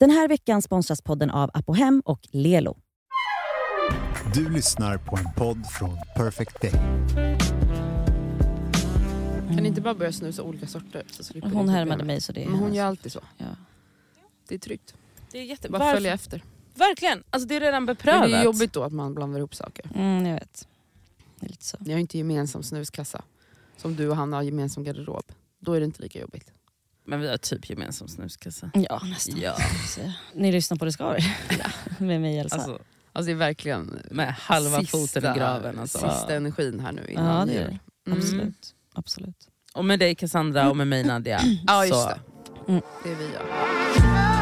Den här veckan sponsras podden av Apohem och Lelo. Du lyssnar på en podd från Perfect Day. Kan ni inte bara börja snusa olika sorter? Så Hon härmade mig så det är Men hon gör alltid så. Ja. Det är tryggt. Det är jätte... Bara Varför? följa efter. Verkligen, alltså det är redan Men beprövat. det är jobbigt då att man blandar ihop saker. Mm, jag vet. Det är lite så. Ni har ju inte gemensam snuskassa. Som du och han har gemensam garderob. Då är det inte lika jobbigt. Men vi har typ gemensam snuskassa. Ja, nästan. Ja. Ni lyssnar på Det ska vi. Med mig Elsa. Alltså, Alltså det är verkligen med halva foten i graven. Alltså. sista energin här nu innan ja, det är det. Mm. Absolut. Absolut. Och med dig Cassandra och med mig Nadia. Ja just det. Mm. Det är vi ja.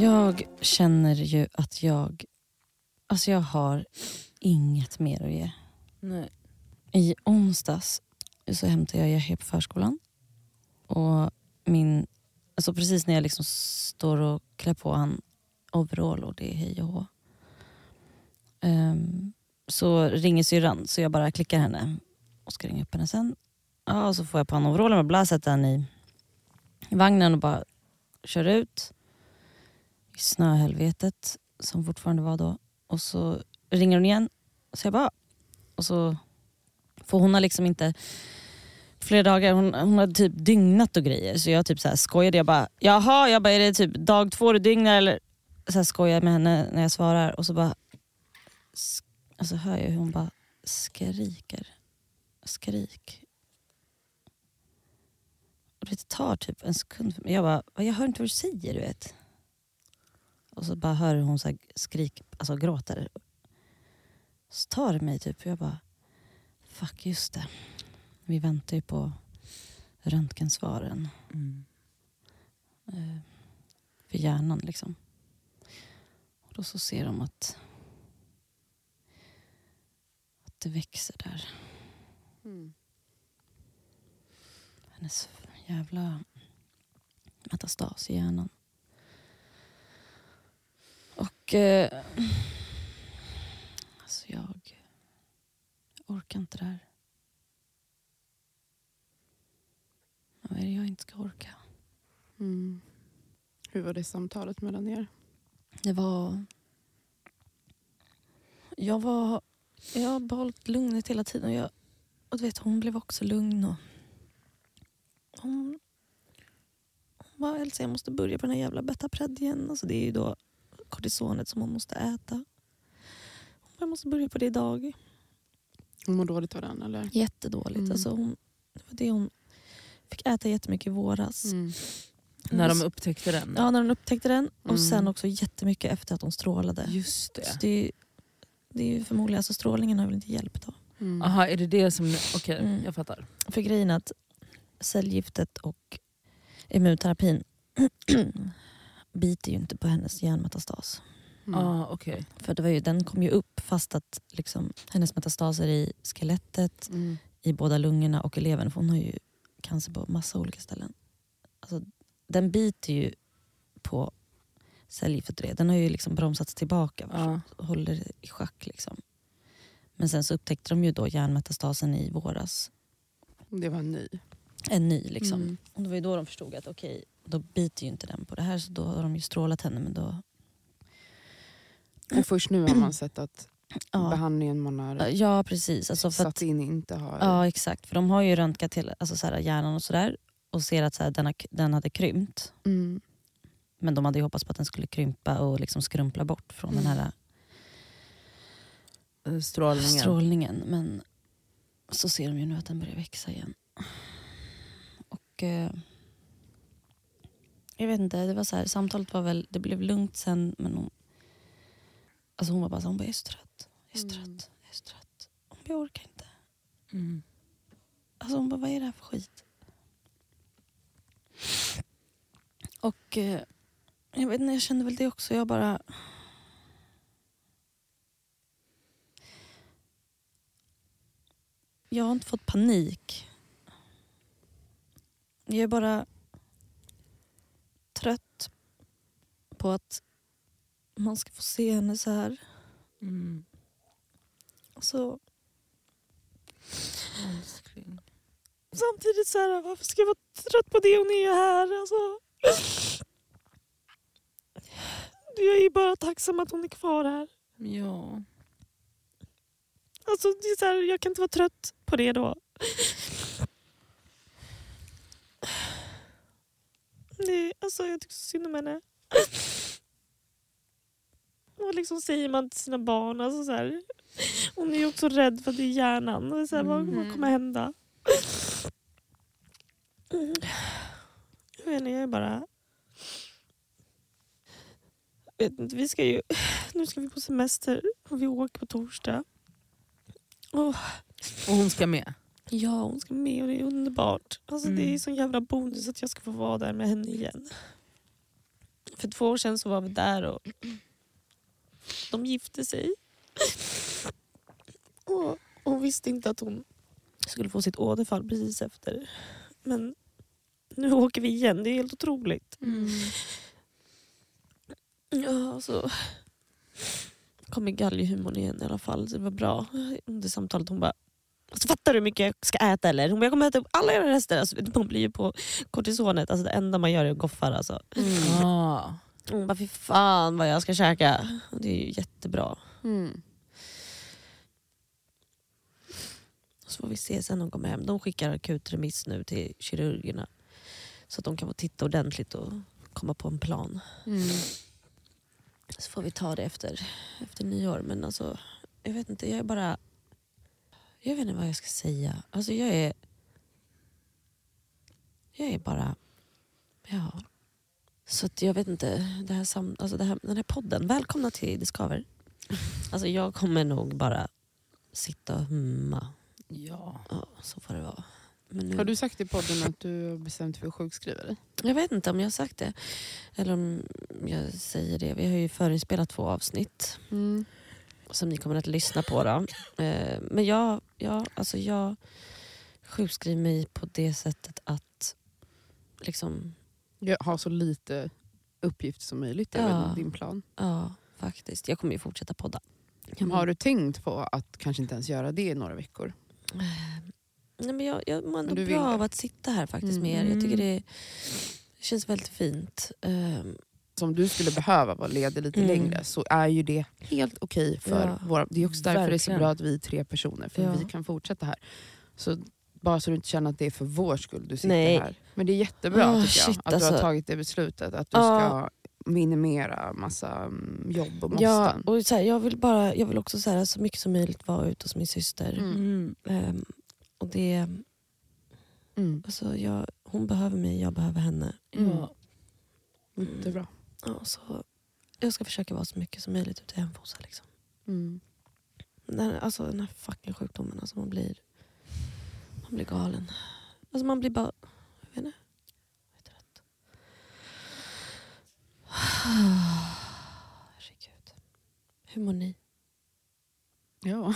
Jag känner ju att jag... Alltså jag har inget mer att ge. Nej. I onsdags så hämtade jag Yahya på förskolan. Och min, alltså precis när jag liksom står och klär på han overall och det är hej och hå. Ehm, så ringer syrran så jag bara klickar henne och ska ringa upp henne sen. Ja, och så får jag på han overallen och bla, sätter han i vagnen och bara kör ut snöhelvetet som fortfarande var då. Och så ringer hon igen. Så jag bara... Och så för hon har liksom inte flera dagar, hon, hon hade typ dygnat och grejer. Så jag typ så här skojade, jag bara jaha, jag bara, är det typ dag två du dygnar eller? Så här skojar med henne när jag svarar och så bara alltså hör jag hur hon bara skriker. Skrik. Och det tar typ en sekund för mig. Jag bara, jag hör inte vad du säger du vet. Och så bara hör hon så här skrik, alltså gråter. Så tar det mig typ, jag bara Fuck, just det. Vi väntar ju på röntgensvaren. Mm. Eh, för hjärnan liksom. Och då så ser de att, att det växer där. Mm. Hennes jävla metastas i hjärnan. Och... Eh, alltså jag... Orkar inte det här. Vad är det jag inte ska orka? Mm. Hur var det samtalet mellan er? Det var... Jag var... Jag har behållit lugnet hela tiden. Och jag, och du vet, hon blev också lugn. Och hon, hon bara, Elsa jag måste börja på den här jävla Betapred igen. Alltså, det är ju då kortisonet som hon måste äta. Hon måste börja på det idag. Hon mår dåligt av den eller? Jättedåligt. Mm. Alltså, hon, det var det hon fick äta jättemycket i våras. Mm. När de upptäckte den? Ja, när hon upptäckte den. Och Mm. sen också jättemycket efter att hon strålade. Just Så det. det, är, det förmodligen, alltså strålningen har väl inte hjälpt då. Mm. Aha, är det det som... Okej, Mm. jag fattar. För grejen är att cellgiftet och immunterapin biter ju inte på hennes hjärnmetastas. Mm. Ah, okej. För det var ju, den kom ju upp fast att liksom, hennes metastaser i skelettet, Mm. i båda lungorna och i levern, för hon har ju cancer på massa olika ställen. Alltså, den biter ju på cellgiftet. Den har ju liksom bromsats tillbaka. Ja. och håller i schack. Liksom. Men sen så upptäckte de ju då hjärnmetastasen i våras. Det var en ny. En ny liksom. Mm. Och det var ju då de förstod att okej, då biter ju inte den på det här så då har de ju strålat henne. Men då, Och först nu har man sett att ja, behandlingen man har ja precis. Alltså att, satt in inte har... ja exakt, för de har ju röntgat till, alltså så här, hjärnan och sådär och ser att så här, den, har, den hade krympt. Mm. Men de hade ju hoppats på att den skulle krympa och liksom skrumpla bort från den här Eh, Strålningen. strålningen. Men så ser de ju nu att den börjar växa igen. Och eh, Jag vet inte, det var så här, samtalet var väl, det blev lugnt sen men hon, alltså hon var bara så hon bara, jag är så trött, jag är så Mm. trött, jag är så trött. Hon bara, jag orkar inte. Mm. Alltså hon bara, vad är det här för skit? Och eh, jag vet inte, jag kände väl det också. Jag bara... Jag har inte fått panik. Jag är bara trött på att man ska få se henne så här. Mm. Alltså, Älskling. samtidigt så här, varför ska jag vara trött på det hon är här? Alltså, jag är bara tacksam att hon är kvar här. Ja. Alltså, det är så här, jag kan inte vara trött på det då. Det, alltså, jag tycker så synd om henne. Vad liksom säger man till sina barn? Alltså, så här, hon är ju också rädd för att det är hjärnan. Och så här, vad, vad kommer hända? Mm. Jag vet inte, jag är bara... Jag vet inte, vi ska ju... Nu ska vi på semester och vi åker på torsdag. Åh, Och hon ska med? Ja, hon ska med och det är underbart. Alltså, Det är Mm. sån jävla bonus att jag ska få vara där med henne igen. För två år sedan så var vi där och de gifte sig. Och hon visste inte att hon skulle få sitt återfall precis efter. Men nu åker vi igen, det är helt otroligt. Ja, så kom i galghumorn igen i alla fall. Det var bra. Under samtalet hon bara alltså, Fattar du hur mycket jag ska äta eller? Hon bara, jag kommer äta upp alla era rester. Alltså, man blir ju på kortisonet. Alltså, det enda man gör är att goffar. Alltså. Ah. Hon bara, fy fan vad jag ska käka. Det är ju jättebra. Mm. Så får vi se sen när de kommer hem. De skickar akutremiss nu till kirurgerna. Så att de kan få titta ordentligt och komma på en plan. Mm. Så får vi ta det efter, efter nyår. Men alltså, jag vet inte, jag är bara... Jag vet inte vad jag ska säga. Alltså jag är... Jag är bara... Ja. Så jag vet inte, det här sam, alltså det här, den här podden, välkomna till Discover. Alltså jag kommer nog bara sitta och humma. Ja. Ja, så får det vara. Nu, Har du sagt i podden att du har bestämt dig för att sjukskriva dig? Jag vet inte om jag har sagt det. Eller om jag säger det. Vi har ju förinspelat två avsnitt. Mm. Som ni kommer att lyssna på. Då. Eh, men jag, jag, alltså jag sjukskriver mig på det sättet att liksom, Jag har så lite uppgift som möjligt över Ja. din plan. ja faktiskt. Jag kommer ju fortsätta podda. Jag, Har du tänkt på att kanske inte ens göra det i några veckor? nej, men jag, jag mår ändå Men bra av att sitta här faktiskt Mm. med er. Jag tycker det, det känns väldigt fint. Ehm, Så om du skulle behöva vara ledig lite Mm. längre så är ju det helt okej för Ja. våra... Det är också därför det är så Verkligen. bra att vi är tre personer, för Ja. vi kan fortsätta här. Så bara så du inte känner att det är för vår skull du sitter Nej. här. Men det är jättebra Åh, tycker jag, shit, att du alltså. har tagit det beslutet. Att du Ja. ska minimera massa mm, jobb och måsten. ja, och så här, jag, vill bara, jag vill också så, här, så mycket som möjligt vara ute hos min syster. Mm. Mm. Ehm, och det, Mm. alltså, jag, hon behöver mig, jag behöver henne. Ja. Jättebra. Ja, så jag ska försöka vara så mycket som möjligt ute i Hemfosa. Liksom. Mm. Den, alltså, den här fucking sjukdomen, alltså, man, blir, man blir galen. Alltså, man blir bara... Jag vet inte. Jag är trött. Herregud. Hur mår ni? Ja,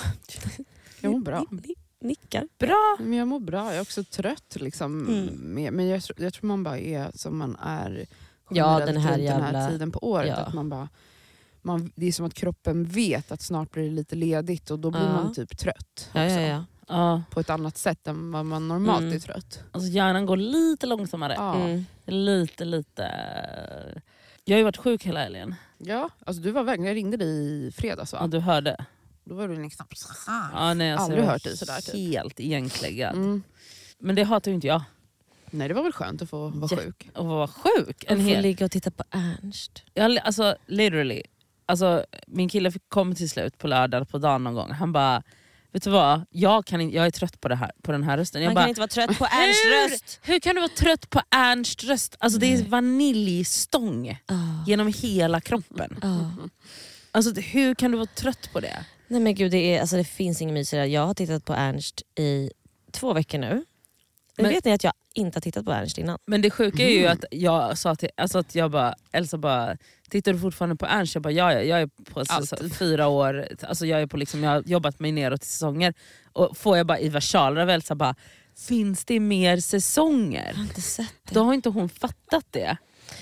jag mår bra. Ni, ni, nickar. Bra! Men jag mår bra, jag är också trött. Liksom, Mm. men jag, jag tror man bara är som man är Ja, den här runt den jävla- här tiden på året. ja. Att man bara, man, det är som att kroppen vet att snart blir det lite ledigt och då blir Ja. man typ trött. Ja, också. ja, ja. Ja. På ett annat sätt än vad man normalt Mm. är trött. Alltså hjärnan går lite långsammare. Ja, Mm. Lite, lite... Jag har ju varit sjuk hela helgen. ja alltså du var iväg, jag ringde dig i fredags va? Ja, du hörde. Då var du liksom... Ja, nej, alltså, Aldrig hört dig sådär, typ. Helt igenkläggad. Mm. Men det hatar ju inte jag. Nej det var väl skönt att få vara Ja. sjuk. Att vara sjuk. En Och få hel... ligga och titta på Ernst. jag, alltså literally. Alltså, min kille kom till slut på lördag på dagen någon gång. Han bara, vet du vad? Jag, kan inte, jag är trött på, det här, på den här rösten. Jag Man bara, kan inte vara trött på Ernsts röst. Hur kan du vara trött på Ernst röst? Alltså, det är vaniljstång Ah, genom hela kroppen. ah. Alltså, hur kan du vara trött på det? Nej men gud, det, är, alltså, det finns inget mysigare. Jag har tittat på Ernst i två veckor nu. Men- vet ni att jag inte har tittat på Ernst innan? Men det sjuka är ju Mm. att jag sa till alltså att jag bara, Elsa bara, tittar du fortfarande på Ernst? Jag bara, ja, ja jag är på Alltid. fyra år, alltså jag, är på liksom, jag har jobbat mig neråt i säsonger. Och får jag bara i versaler av Elsa bara, finns det mer säsonger? Jag har inte sett det. Då har inte hon fattat det.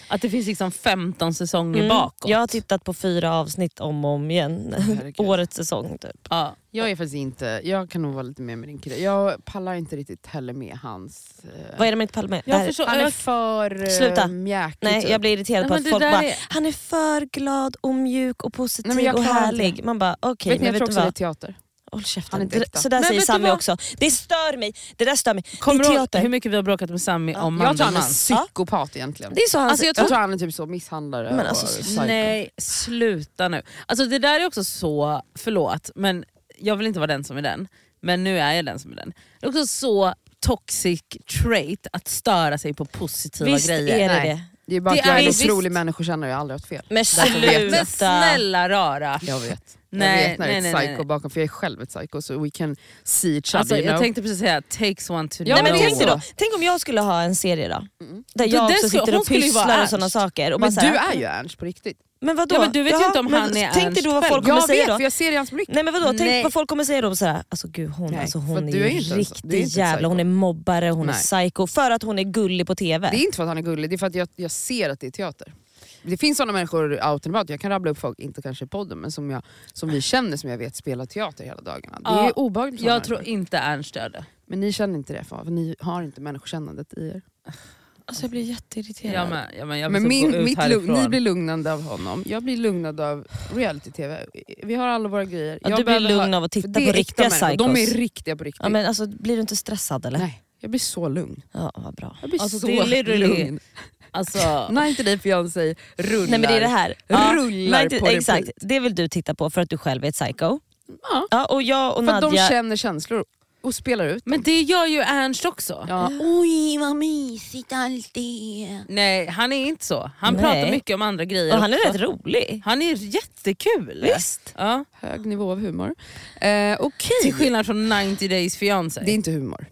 Att det finns liksom 15 säsonger Mm. bakåt. Jag har tittat på fyra avsnitt om och om igen. Herregud. Årets säsong typ. ja. Jag är faktiskt inte, jag kan nog vara lite mer med din kille. Jag pallar inte riktigt heller med hans... eh, Vad är det med Palme? Det Jag här- förstår, han är jag, för Sluta. uh, mjäkig. Nej typ. jag blir irriterad Nej, på att folk bara, är- han är för glad och mjuk och positiv Nej, men jag och inte härlig. Man bara okej, vet ni, men jag vet tror också det är vad? teater. Håll Han käften. så där Men säger Sami också. Det stör mig. Det där stör mig. kommer det du är teater. hur mycket vi har bråkat med Sami Ja. om Jag tror han är psykopat egentligen. Det är så han Alltså, jag Jag tror- tror han är typ så misshandlare Men alltså, och psycho. Nej, sluta nu. Alltså det där är också så, förlåt, men jag vill inte vara den som är den. Men nu är jag den som är den. Det är också så toxic trait att störa sig på positiva Visst grejer. är det Nej. det. Det är bara Det att jag är är en visst- otrolig människokännare, jag har aldrig haft fel. Men jag. Men sluta. snälla rara. Jag vet. Nej, jag vet när är nej, ett nej, psycho nej. bakom, för jag är själv ett psycho så we can see each other. Alltså, you jag know? tänkte precis säga takes one to Ja, Nej, men är tänk, då, tänk om jag skulle ha en serie då. Mm. Där Det- jag också skulle- sitter hon och skulle ju vara pysslar och sådana saker. Och Men bara du är ju Ernst på riktigt. Men vadå? Ja, men du vet ju inte om han är Tänk dig då vad folk kommer Jag säga vet då. för jag ser det i hans blick. Nej men vadå, tänk Nej. vad folk kommer säga då. Såhär, alltså gud hon, Nej, alltså, hon är ju är en riktig är jävla, hon är mobbare, hon är Nej. psycho. För att hon är gullig på TV. Det är inte för att han är gullig, det är för att jag, jag ser att det är teater. Det finns sådana människor out and about, jag kan rabbla upp folk, inte kanske i podden, men som, jag, som vi känner som jag vet spelar teater hela dagarna. Det Ja, är obehagligt Jag tror människor. inte Ernst gör det. Men ni känner inte det, för ni har inte människokännandet i er. Alltså jag blir jätteirriterad. Ja, men, ja, men jag Men min, mitt lugn, ni blir lugnande av honom, jag blir lugnad av reality-tv. Vi har alla våra grejer. Ja, Jag du blir lugn ha- av att titta på riktiga människor, De är psychos. riktiga på riktigt. Ja, men alltså, blir du inte stressad eller? Nej, jag blir så lugn. Ja, vad bra. Jag blir Alltså, så det är literally- lugn. Alltså, 90 Day Fiancé rullar. Nej men det är det här. Rullar nej, på exakt. repeat. Det vill du titta på för att du själv är ett psycho. Ja. Ja, och jag och För att de Nadja... känner känslor och spelar ut dem. men det gör ju Ernst också. Ja. Oj vad mysigt allt är. Nej han är inte så. Han Nej. pratar mycket om andra grejer Och han är också. rätt rolig. Han är jättekul. Visst. Ja. Hög nivå av humor. Eh, Okej. Till skillnad från 90 days fiancé. Det är inte humor.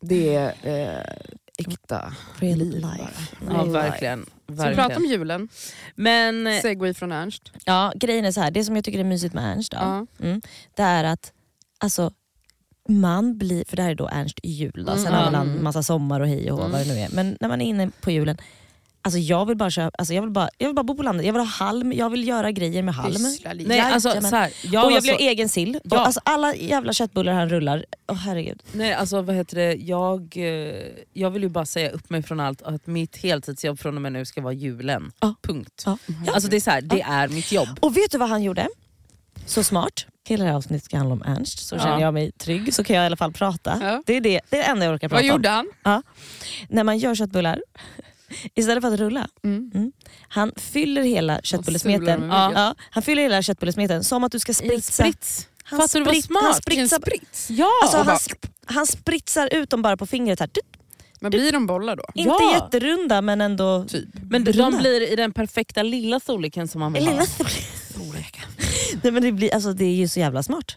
Det är eh, äkta Real liv life. Ja Real life. verkligen. Så vi pratar om verkligen. julen. Men Segway från Ernst. Ja, grejen är så här. det som jag tycker är mysigt med Ernst då, Ja. mm, det är att alltså, man blir, för det här är då Ernst i jul, då, sen Mm. har Mm. massa sommar och hej och hå, Mm. vad det nu är. Men när man är inne på julen, alltså jag vill bara köpa, alltså jag vill bara, jag vill bara bo på landet, jag vill ha halm, jag vill göra grejer med halm. Nej, alltså, så här, jag och jag vill så, ha egen sill. Ja. Och, alltså, alla jävla köttbullar han rullar, åh herregud. nej, alltså, vad heter det? Jag, eh, jag vill ju bara säga upp mig från allt, att mitt heltidsjobb från och med nu ska vara julen. Ja. Punkt. Ja. Alltså, det är, så här, det är mitt jobb. Och vet du vad han gjorde? Så smart. Hela det här avsnittet ska handla om Ernst, så Ja. känner jag mig trygg. Så kan jag i alla fall prata. Ja. Det, är det, det är det enda jag orkar prata Vad om. gjorde han? När man gör köttbullar, istället för att rulla, Mm. han fyller hela köttbullesmeten Ja. ja, han fyller hela köttbullesmeten som att du ska spritsa. sprits. Han Fattar du vad sprit- smart? Han spritsar, sprits. Ja! alltså, han, sp- han spritsar ut dem bara på fingret. Här. Du, Men blir de bollar då? inte Ja. jätterunda men ändå... Typ. men de runda. blir i den perfekta lilla storleken som man vill Lilla ha. storleken. Nej, men det, blir, alltså, det är ju så jävla smart.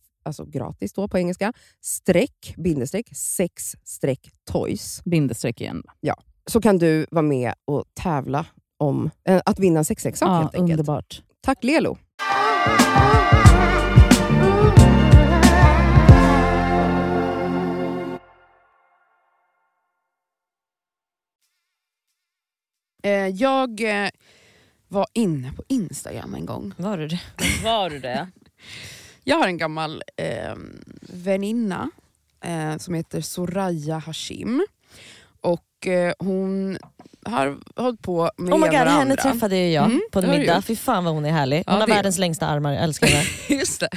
alltså gratis då på engelska, streck, bindestreck, sex streck toys. Bindestreck igen. Så kan du vara med och tävla om eh, att vinna en sexleksak Ja, helt enkelt. underbart. Tack Lelo! Eh, jag eh, var inne på Instagram en gång. Var du det? Var du det? Jag har en gammal eh, väninna eh, som heter Soraya Hashim. Och eh, hon har hållit på med Oh my god, och henne träffade ju jag Mm, på en middag. Fy fan vad hon är härlig. Hon Ja, har det- världens längsta armar, jag älskar henne. Just det.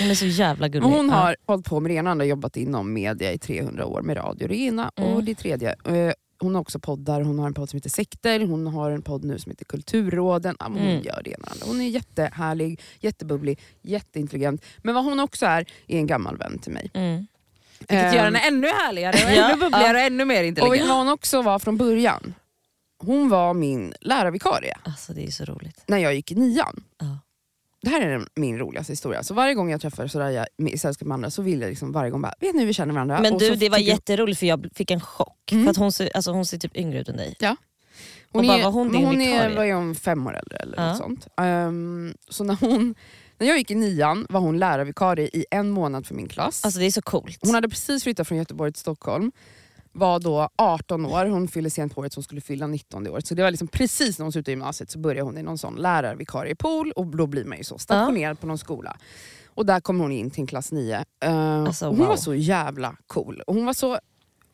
Hon är så jävla gullig. Men hon Ja. har hållit på med det ena och jobbat inom media i 300 år med radio det ena Mm. och det tredje. Hon har också poddar, hon har en podd som heter Sekter, hon har en podd nu som heter Kulturråden. Ja, hon Mm. gör det ena och andra. Hon är jättehärlig, jättebubblig, jätteintelligent. Men vad hon också är, är en gammal vän till mig. Mm. Vilket Ehm, gör henne ännu härligare, och ännu bubbligare och ännu mer Och vet intelligent. vad hon också var från början? Hon var min lärarvikarie Alltså det är så roligt. när jag gick i nian. Ja. Det här är min roligaste historia. Så varje gång jag träffar Soraya i sällskap med andra så vill jag liksom varje gång bara, vet ni hur vi känner varandra? Men Och du det var jätteroligt för jag fick en chock. Mm. För att hon, ser, alltså, hon ser typ yngre ut än dig. Hon Och bara, är, var hon din hon vikarie? var ju fem år äldre eller Ja. något sånt. Ehm, så när, hon, när jag gick i nian var hon lärarvikarie i en månad för min klass. Alltså det är så coolt. hon hade precis flyttat från Göteborg till Stockholm. Var då 18 år, hon fyllde sent på året så hon skulle fylla 19 det året. Så det var liksom precis när hon slutade gymnasiet så började hon i någon sån lärarvikariepool och då blir man ju så stationerad på någon skola. Och där kom hon in till en klass 9. Ehm, Alltså, hon wow. var så jävla cool. Och hon var så,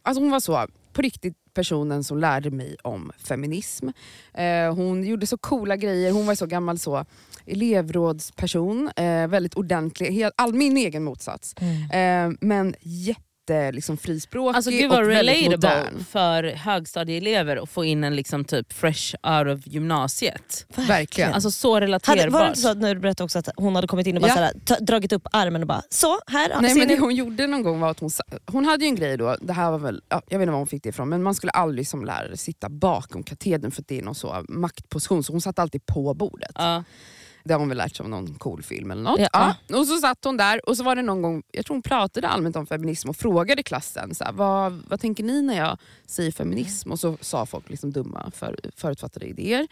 alltså hon var så på riktigt personen som lärde mig om feminism. Eh, hon gjorde så coola grejer, hon var så gammal så elevrådsperson, eh, väldigt ordentlig, helt, all min egen motsats. Mm. Eh, men jätte liksom, frispråkig Alltså gud och vad väldigt relatable modern. för högstadieelever att få in en liksom typ fresh out of gymnasiet. Verkligen. Alltså så Hade, relaterbart. var det inte så när du berättade också att hon hade kommit in och bara Ja. såhär, ta, dragit upp armen och bara så, här Nej, men det hon gjorde någon gång var att hon, hon hade ju en grej då, det här var väl, ja, jag vet inte var hon fick det ifrån, men man skulle aldrig som lärare sitta bakom katedern för att det är någon så maktposition, så hon satt alltid på bordet. Ja. Det har hon väl lärt sig av någon cool film eller något. Ja. Ja. Och så satt hon där och så var det någon gång, jag tror hon pratade allmänt om feminism och frågade klassen så här, vad, vad tänker ni när jag säger feminism? Och så sa folk liksom dumma för, förutfattade idéer.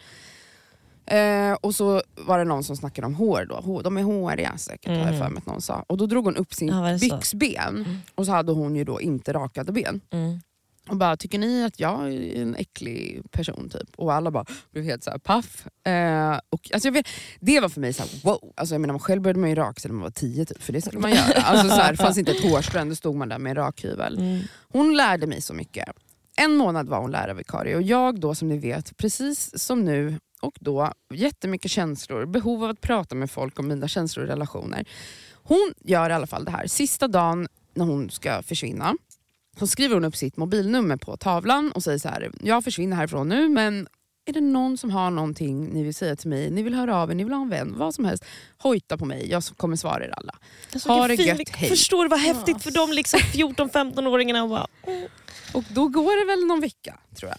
Eh, och så var det någon som snackade om hår då. Hår, de är håriga säkert har jag Mhm. för mig att någon sa. Och då drog hon upp sin Ja, byxben och så hade hon ju då inte rakade ben. Mm. Och bara, tycker ni att jag är en äcklig person? typ? Och alla bara blev helt så här paff. Eh, och, alltså, jag vet, det var för mig så här, wow. Alltså, jag menar, själv började man ju raka sig när man var tio, typ, för det skulle man göra. Alltså, så här, det fanns inte ett hårstrå, då stod man där med en rakhyvel. Mm. Hon lärde mig så mycket. En månad var hon lärarvikarie och jag då som ni vet, precis som nu och då, jättemycket känslor, behov av att prata med folk om mina känslor och relationer. Hon gör i alla fall det här. Sista dagen när hon ska försvinna så skriver hon upp sitt mobilnummer på tavlan och säger så här: jag försvinner härifrån nu men är det någon som har någonting ni vill säga till mig, ni vill höra av er, ni vill ha en vän, vad som helst, hojta på mig, jag kommer svara er alla. Alltså, Ha det fin- gött, hej. Förstår du vad häftigt för de liksom 14-15-åringarna och bara... Och då går det väl någon vecka tror jag.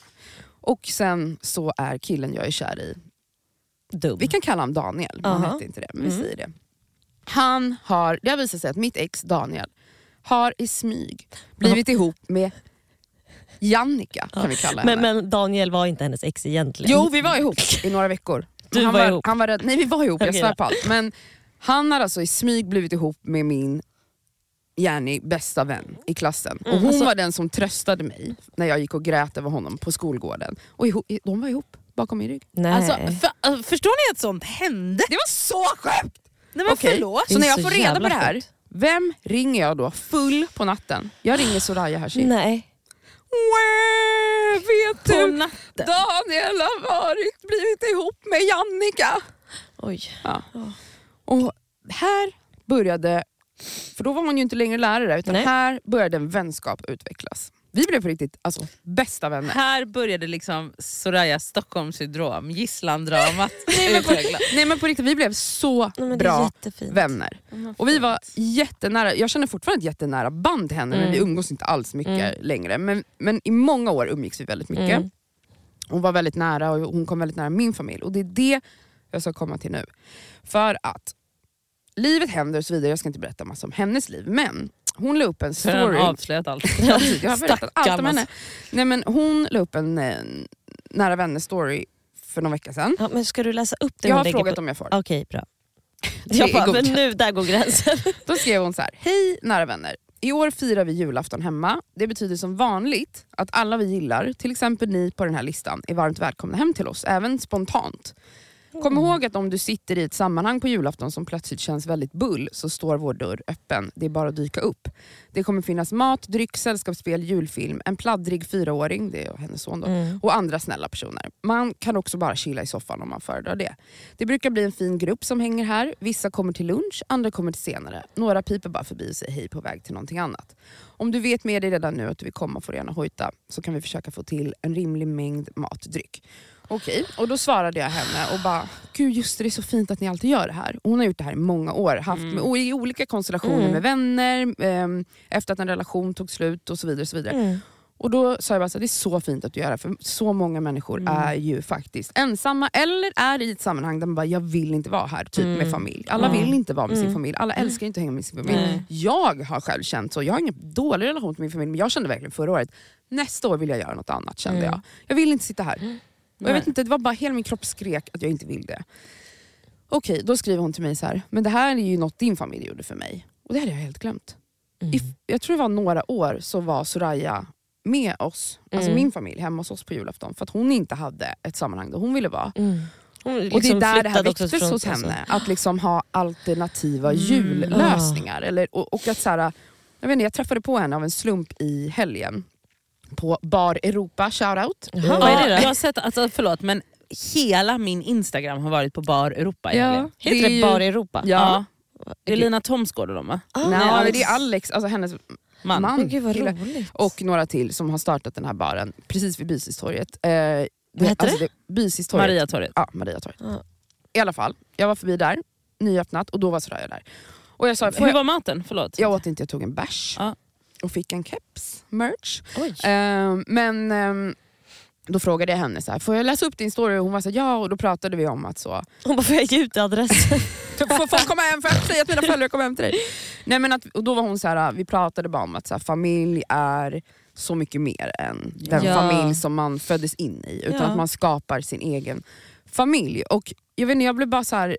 Och sen så är killen jag är kär i, Dum. vi kan kalla honom Daniel, han Aha. hette inte det, men vi Mm. säger det. Han har, det har visat sig att mitt ex Daniel har i smyg blivit ihop med Jannica kan vi kalla henne. Men, men Daniel var inte hennes ex egentligen. Jo vi var ihop i några veckor. Du han var ihop? Han var rädd. Nej vi var ihop, jag svär på allt. Men han har alltså i smyg blivit ihop med min Jenny, bästa vän i klassen. och Mm, hon alltså- var den som tröstade mig när jag gick och grät över honom på skolgården. Och ihop, de var ihop bakom min rygg. Nej. Alltså, för, äh, förstår ni att sånt hände? Det var så sjukt! Nej men Okej. förlåt. Så är när jag så får reda på det här, sjukt. Vem ringer jag då full på natten? Jag ringer Soraya Hashim. Nej. Wah, Vet På du, natten. Daniel har varit, blivit ihop med Jannica. Oj. Ja. Och här började, för då var hon ju inte längre lärare, utan Nej. här började en vänskap utvecklas. Vi blev på riktigt alltså, bästa vänner. Här började liksom Soraya Stockholmssyndrom, gisslandramat utvecklas. Nej men på riktigt, vi blev så Nej, men bra jättefint. vänner. Och vi var jättenära, jag känner fortfarande ett jättenära band till henne men Mm. vi umgås inte alls mycket Mm. längre. Men, men i många år umgicks vi väldigt mycket. Mm. Hon var väldigt nära och hon kom väldigt nära min familj. Och det är det jag ska komma till nu. För att livet händer och så vidare, jag ska inte berätta massa om hennes liv. Men hon la upp en story. avslöjat allt. Ja, jag har berättat allt om henne. Nej, men hon la upp en eh, nära vänner story för någon vecka sedan. Ja, men ska du läsa upp det Jag hon har frågat på? om jag får. Okej, bra. Det Jag är bara, men nu, där går gränsen. Då skrev hon så här. Hej nära vänner. I år firar vi julafton hemma. Det betyder som vanligt att alla vi gillar, till exempel ni på den här listan, är varmt välkomna hem till oss, även spontant. Kom ihåg att om du sitter i ett sammanhang på julafton som plötsligt känns väldigt bull så står vår dörr öppen. Det är bara att dyka upp. Det kommer finnas mat, dryck, sällskapsspel, julfilm, en pladdrig fyraåring, det är hennes son då, Mm. och andra snälla personer. Man kan också bara chilla i soffan om man föredrar det. Det brukar bli en fin grupp som hänger här. Vissa kommer till lunch, andra kommer till senare. Några piper bara förbi och säger hej på väg till någonting annat. Om du vet med dig redan nu att du vill komma får du gärna hojta så kan vi försöka få till en rimlig mängd matdryck. Okej, och då svarade jag henne och bara, gud just det, det är så fint att ni alltid gör det här. Och hon har gjort det här i många år, haft med, och i olika konstellationer Mm. med vänner, ehm, efter att en relation tog slut och så vidare. Och så vidare. Mm. Och då sa jag bara här, det är så fint att du gör det, för så många människor Mm. är ju faktiskt ensamma eller är i ett sammanhang där man bara, jag vill inte vara här typ Mm. med familj. Alla Mm. vill inte vara med sin Mm. familj, alla älskar inte att hänga med sin familj. Jag har själv känt så, jag har ingen dålig relation till min familj, men jag kände verkligen förra året, nästa år vill jag göra något annat kände Mm. jag. Jag vill inte sitta här. Och jag vet inte, det var bara hela min kropp skrek att jag inte vill det. Okej, då skriver hon till mig så här, men det här är ju något din familj gjorde för mig. Och det hade jag helt glömt. Mm. I, jag tror det var några år så var Soraya med oss, alltså Mm. min familj, hemma hos oss på julafton. För att hon inte hade ett sammanhang där hon ville vara. Mm. Hon och det är liksom där det här väcktes hos alltså. henne. Att liksom ha alternativa Mm. jullösningar. Eller, och, och att så här, jag, vet inte, jag träffade på henne av en slump i helgen. På Bar Europa, shoutout. Jaha, vad är det Ja, då? jag har sett, alltså, förlåt men hela min Instagram har varit på Bar Europa egentligen. Heter det är det ju- Bar Europa? Ja. Det är Lina Thomsgård och de va? Ah, Nej, Alex- det är Alex, alltså hennes Man. man. Gud vad roligt. och några till som har startat den här baren precis vid Bysistorget. Eh, det, Vad heter alltså det? Bysistorget. Mariatorget. Ja, Mariatorget. Ja. I alla fall, jag var förbi där, nyöppnat och då var Soraya där. Och jag sa, Hur jag, var maten? Förlåt. jag åt inte, jag tog en bärs Ja. Och fick en keps, merch. Ehm, men ehm, då frågade jag henne, så här, får jag läsa upp din story? Och hon var så här, ja, och då pratade vi om att så, Hon bara, får jag ge ut adressen? får folk komma hem för jag säger att mina följare kommer hem till dig. Nej, men att, och då var hon så här, vi pratade bara om att så här, familj är så mycket mer än den Ja. familj som man föddes in i. Utan Ja. att man skapar sin egen familj. Och jag vet inte, jag blev bara så här.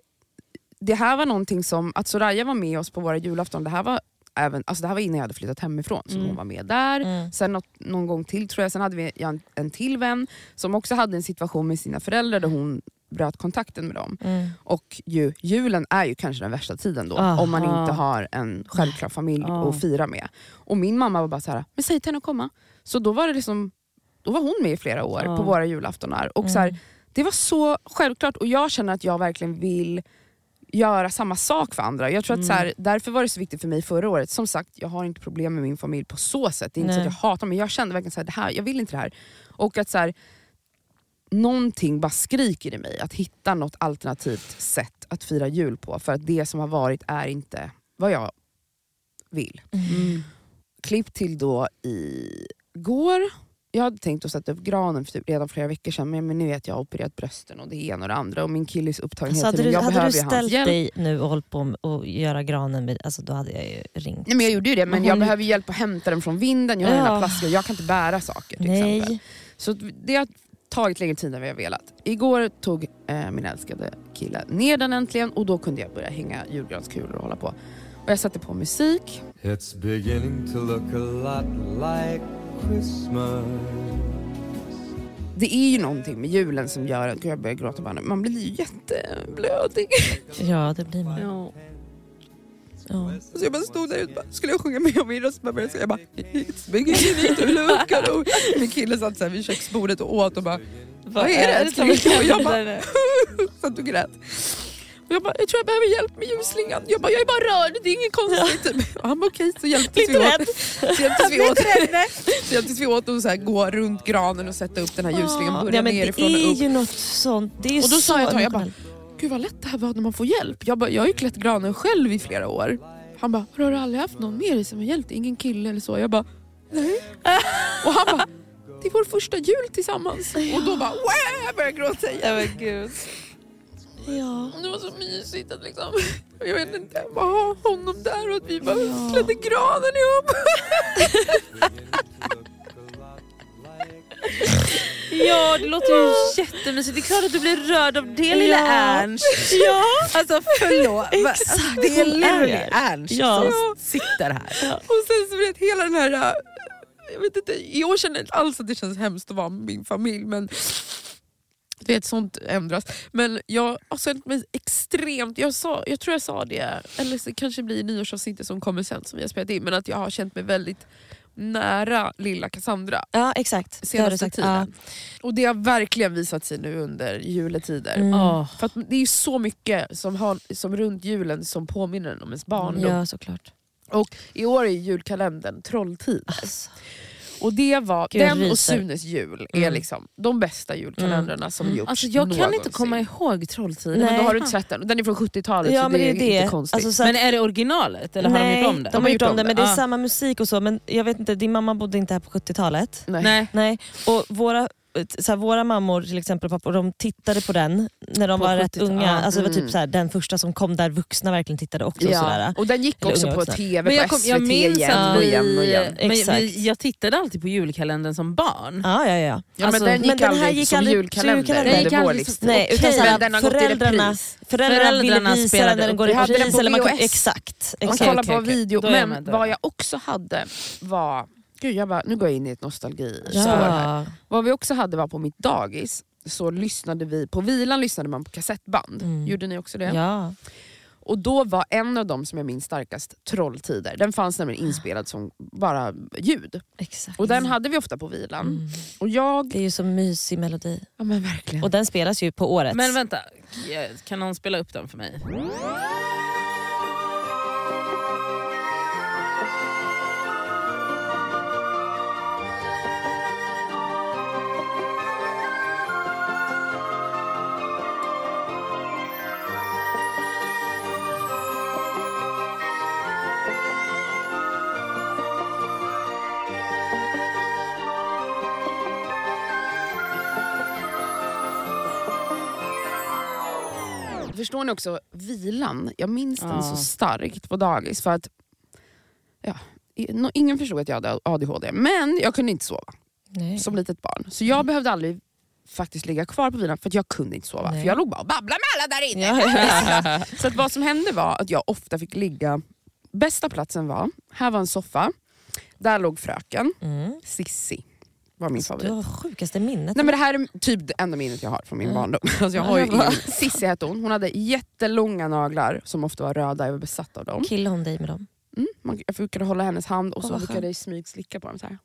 Det här var någonting som, att Soraya var med oss på våra julafton, det här var, även, alltså det här var innan jag hade flyttat hemifrån. Så Mm. hon var med där. Mm. Sen något, någon gång till tror jag, sen hade vi en, en till vän som också hade en situation med sina föräldrar där hon bröt kontakten med dem. Mm. Och ju, julen är ju kanske den värsta tiden då, Ah. om man inte har en självklar familj Ah. att fira med. Och min mamma var bara så här, men säg till henne att komma. Så då var, det liksom, då var hon med i flera år Ah. på våra julaftonar. Och så här, det var så självklart och jag känner att jag verkligen vill göra samma sak för andra. Jag tror att så här, därför var det så viktigt för mig förra året. Som sagt, jag har inte problem med min familj på så sätt. Det är inte så Nej. att jag hatar dem, men jag kände verkligen så här, det här, jag vill inte det här. Och att så här, någonting bara skriker i mig att hitta något alternativt sätt att fira jul på. För att det som har varit är inte vad jag vill. Mm. Klipp till då igår. Jag hade tänkt att sätta upp granen för typ redan flera veckor sedan men, men nu vet jag har opererat brösten och det ena och det andra och min kille är så upptagen Alltså, hela tiden. du, Jag hade behöver du ju hans ställt dig nu och hållit på att göra granen, med, alltså, då hade jag ju ringt. Nej, men jag gjorde ju det men Men jag hon- behöver hjälp att hämta den från vinden, jag har Ja. plaskor, jag kan inte bära saker till exempel. Nej. Så det har tagit längre tid än vad jag velat. Igår tog eh, min älskade kille ner den äntligen och då kunde jag börja hänga julgranskulor och hålla på. Och jag satte på musik. It's beginning to look a lot like. Det är ju någonting med julen som gör att jag börjar gråta bara. Man blir ju jätteblödig. Ja, det blir man. Ja. Ja. Så jag bara stod där ute skulle jag sjunga med och min röst bara började jag bara It's beginning to look a lot. Min kille satt så här vid köksbordet och åt och bara Vad är det? älskling? Och jag bara satt och grät. Jag bara, jag tror jag behöver hjälp med ljusslingan. Jag bara, jag är bara rörd, det är inget konstigt. Typ. Han bara okej, så hjälptes vi åt. Så hjälptes vi åt, så hjälptes vi åt att så här, gå runt granen och sätta upp den här ljuslingen. Börja Ja, men det nerifrån och är upp. ju något sånt. Det är Och då så sa jag till honom, jag bara, gud vad lätt det här var när man får hjälp. Jag, bara, jag har ju klätt granen själv i flera år. Han bara, har du aldrig haft någon med dig som har hjälpt? Ingen kille eller så? Jag bara, nej. Och han bara, det är vår första jul tillsammans. Och då bara, Wah! jag började gråta igen. men Ja. Det var så mysigt att liksom, jag vet inte, bara ha honom där och att vi bara klädde granen ihop. Ja, det låter ju jättemysigt. Det är klart att du blir rörd av det lilla Ja. Ernst. Ja. Alltså förlåt, Exakt. det är Är. Ernst Ja. som sitter här. Och sen så vet hela den här, jag vet inte, år känner jag inte alls att det känns hemskt att vara med min familj men du vet, sånt ändras. Men jag har känt mig extremt, jag, sa, jag tror jag sa det, eller så kanske det blir nyårsavsnittet som kommer sen som vi har spelat in, men att jag har känt mig väldigt nära lilla Cassandra ja, exakt. Senaste sagt. tiden. Och det har verkligen visat sig nu under juletider. Mm. Åh. För att det är så mycket som, har, som runt julen som påminner en om ens barndom. Ja, såklart. Och i år är julkalendern Trolltid. Alltså. Och det var, Gud, den och. Sunes jul är Mm. liksom de bästa julkalendrarna som gjorts Alltså, jag kan någonsin. inte komma ihåg Trolltiden. Nej, men då Nej. har du inte sett den. Den är från 70-talet Ja, så men det är, det inte konstigt. Alltså, så att- Men är det originalet eller har de Nej, gjort om det? de har gjort om det, men det är Ah. samma musik och så. Men jag vet inte, din mamma bodde inte här på 70-talet. Nej. Nej. Nej, och våra, så här, våra mammor till exempel, och pappor, de tittade på den när de På var rätt 70-talet, unga. ja. Alltså, det var Mm. typ så här, den första som kom där vuxna verkligen tittade också. Och Ja. sådär. Och den gick Eller också på vuxna. tv Men jag, på kom, SVT jag minns igen att vi, igen och igen. men vi, jag tittade alltid på julkalendern som barn. Ja, ja, ja. Ja, Alltså, men den gick men den här aldrig gick som aldrig julkalender julkalender. Den gick aldrig som- livstid. Nej, utan Okej. så här, Men den har gått i föräldrarna, repris. föräldrarna ville Föräldrarna visa spelade den när den går Vi i hade den repris. exakt. Man kollar på video. Men vad jag också hade var... Gud, jag bara, nu går jag in i ett nostalgispår här. Ja. Vad vi också hade var på mitt dagis, så lyssnade vi, på vilan lyssnade man på kassettband. Mm. Gjorde ni också det? Ja. Och då var en av dem som jag minns starkast Trolltider. Den fanns nämligen inspelad som bara ljud. Exakt. Och den hade vi ofta på vilan. Mm. Och jag... Det är ju så mysig melodi. Ja men verkligen. Och den spelas ju på året. Men vänta, kan någon spela upp den för mig? Förstår ni också vilan? Jag minns den Ja. så starkt på dagis. För att ja, Ingen förstod att jag hade ADHD, men jag kunde inte sova Nej. som litet barn. Så jag behövde aldrig faktiskt ligga kvar på vilan för att jag kunde inte sova. Nej. För jag låg bara och babblade med alla där inne. Ja. Så att vad som hände var att jag ofta fick ligga... Bästa platsen var, här var en soffa, där låg fröken, Mm. Sissi var min Du favorit. har sjukaste minnet. Nej, men det här är typ det enda minnet jag har från min Mm. barndom. Alltså jag har ju ingen... Sissi hette hon, hon hade jättelånga naglar som ofta var röda, jag var besatt av dem. Killade hon dig med dem? Mm, man- jag brukade hålla hennes hand och Åh, så brukade jag smygslicka på dem. Så här.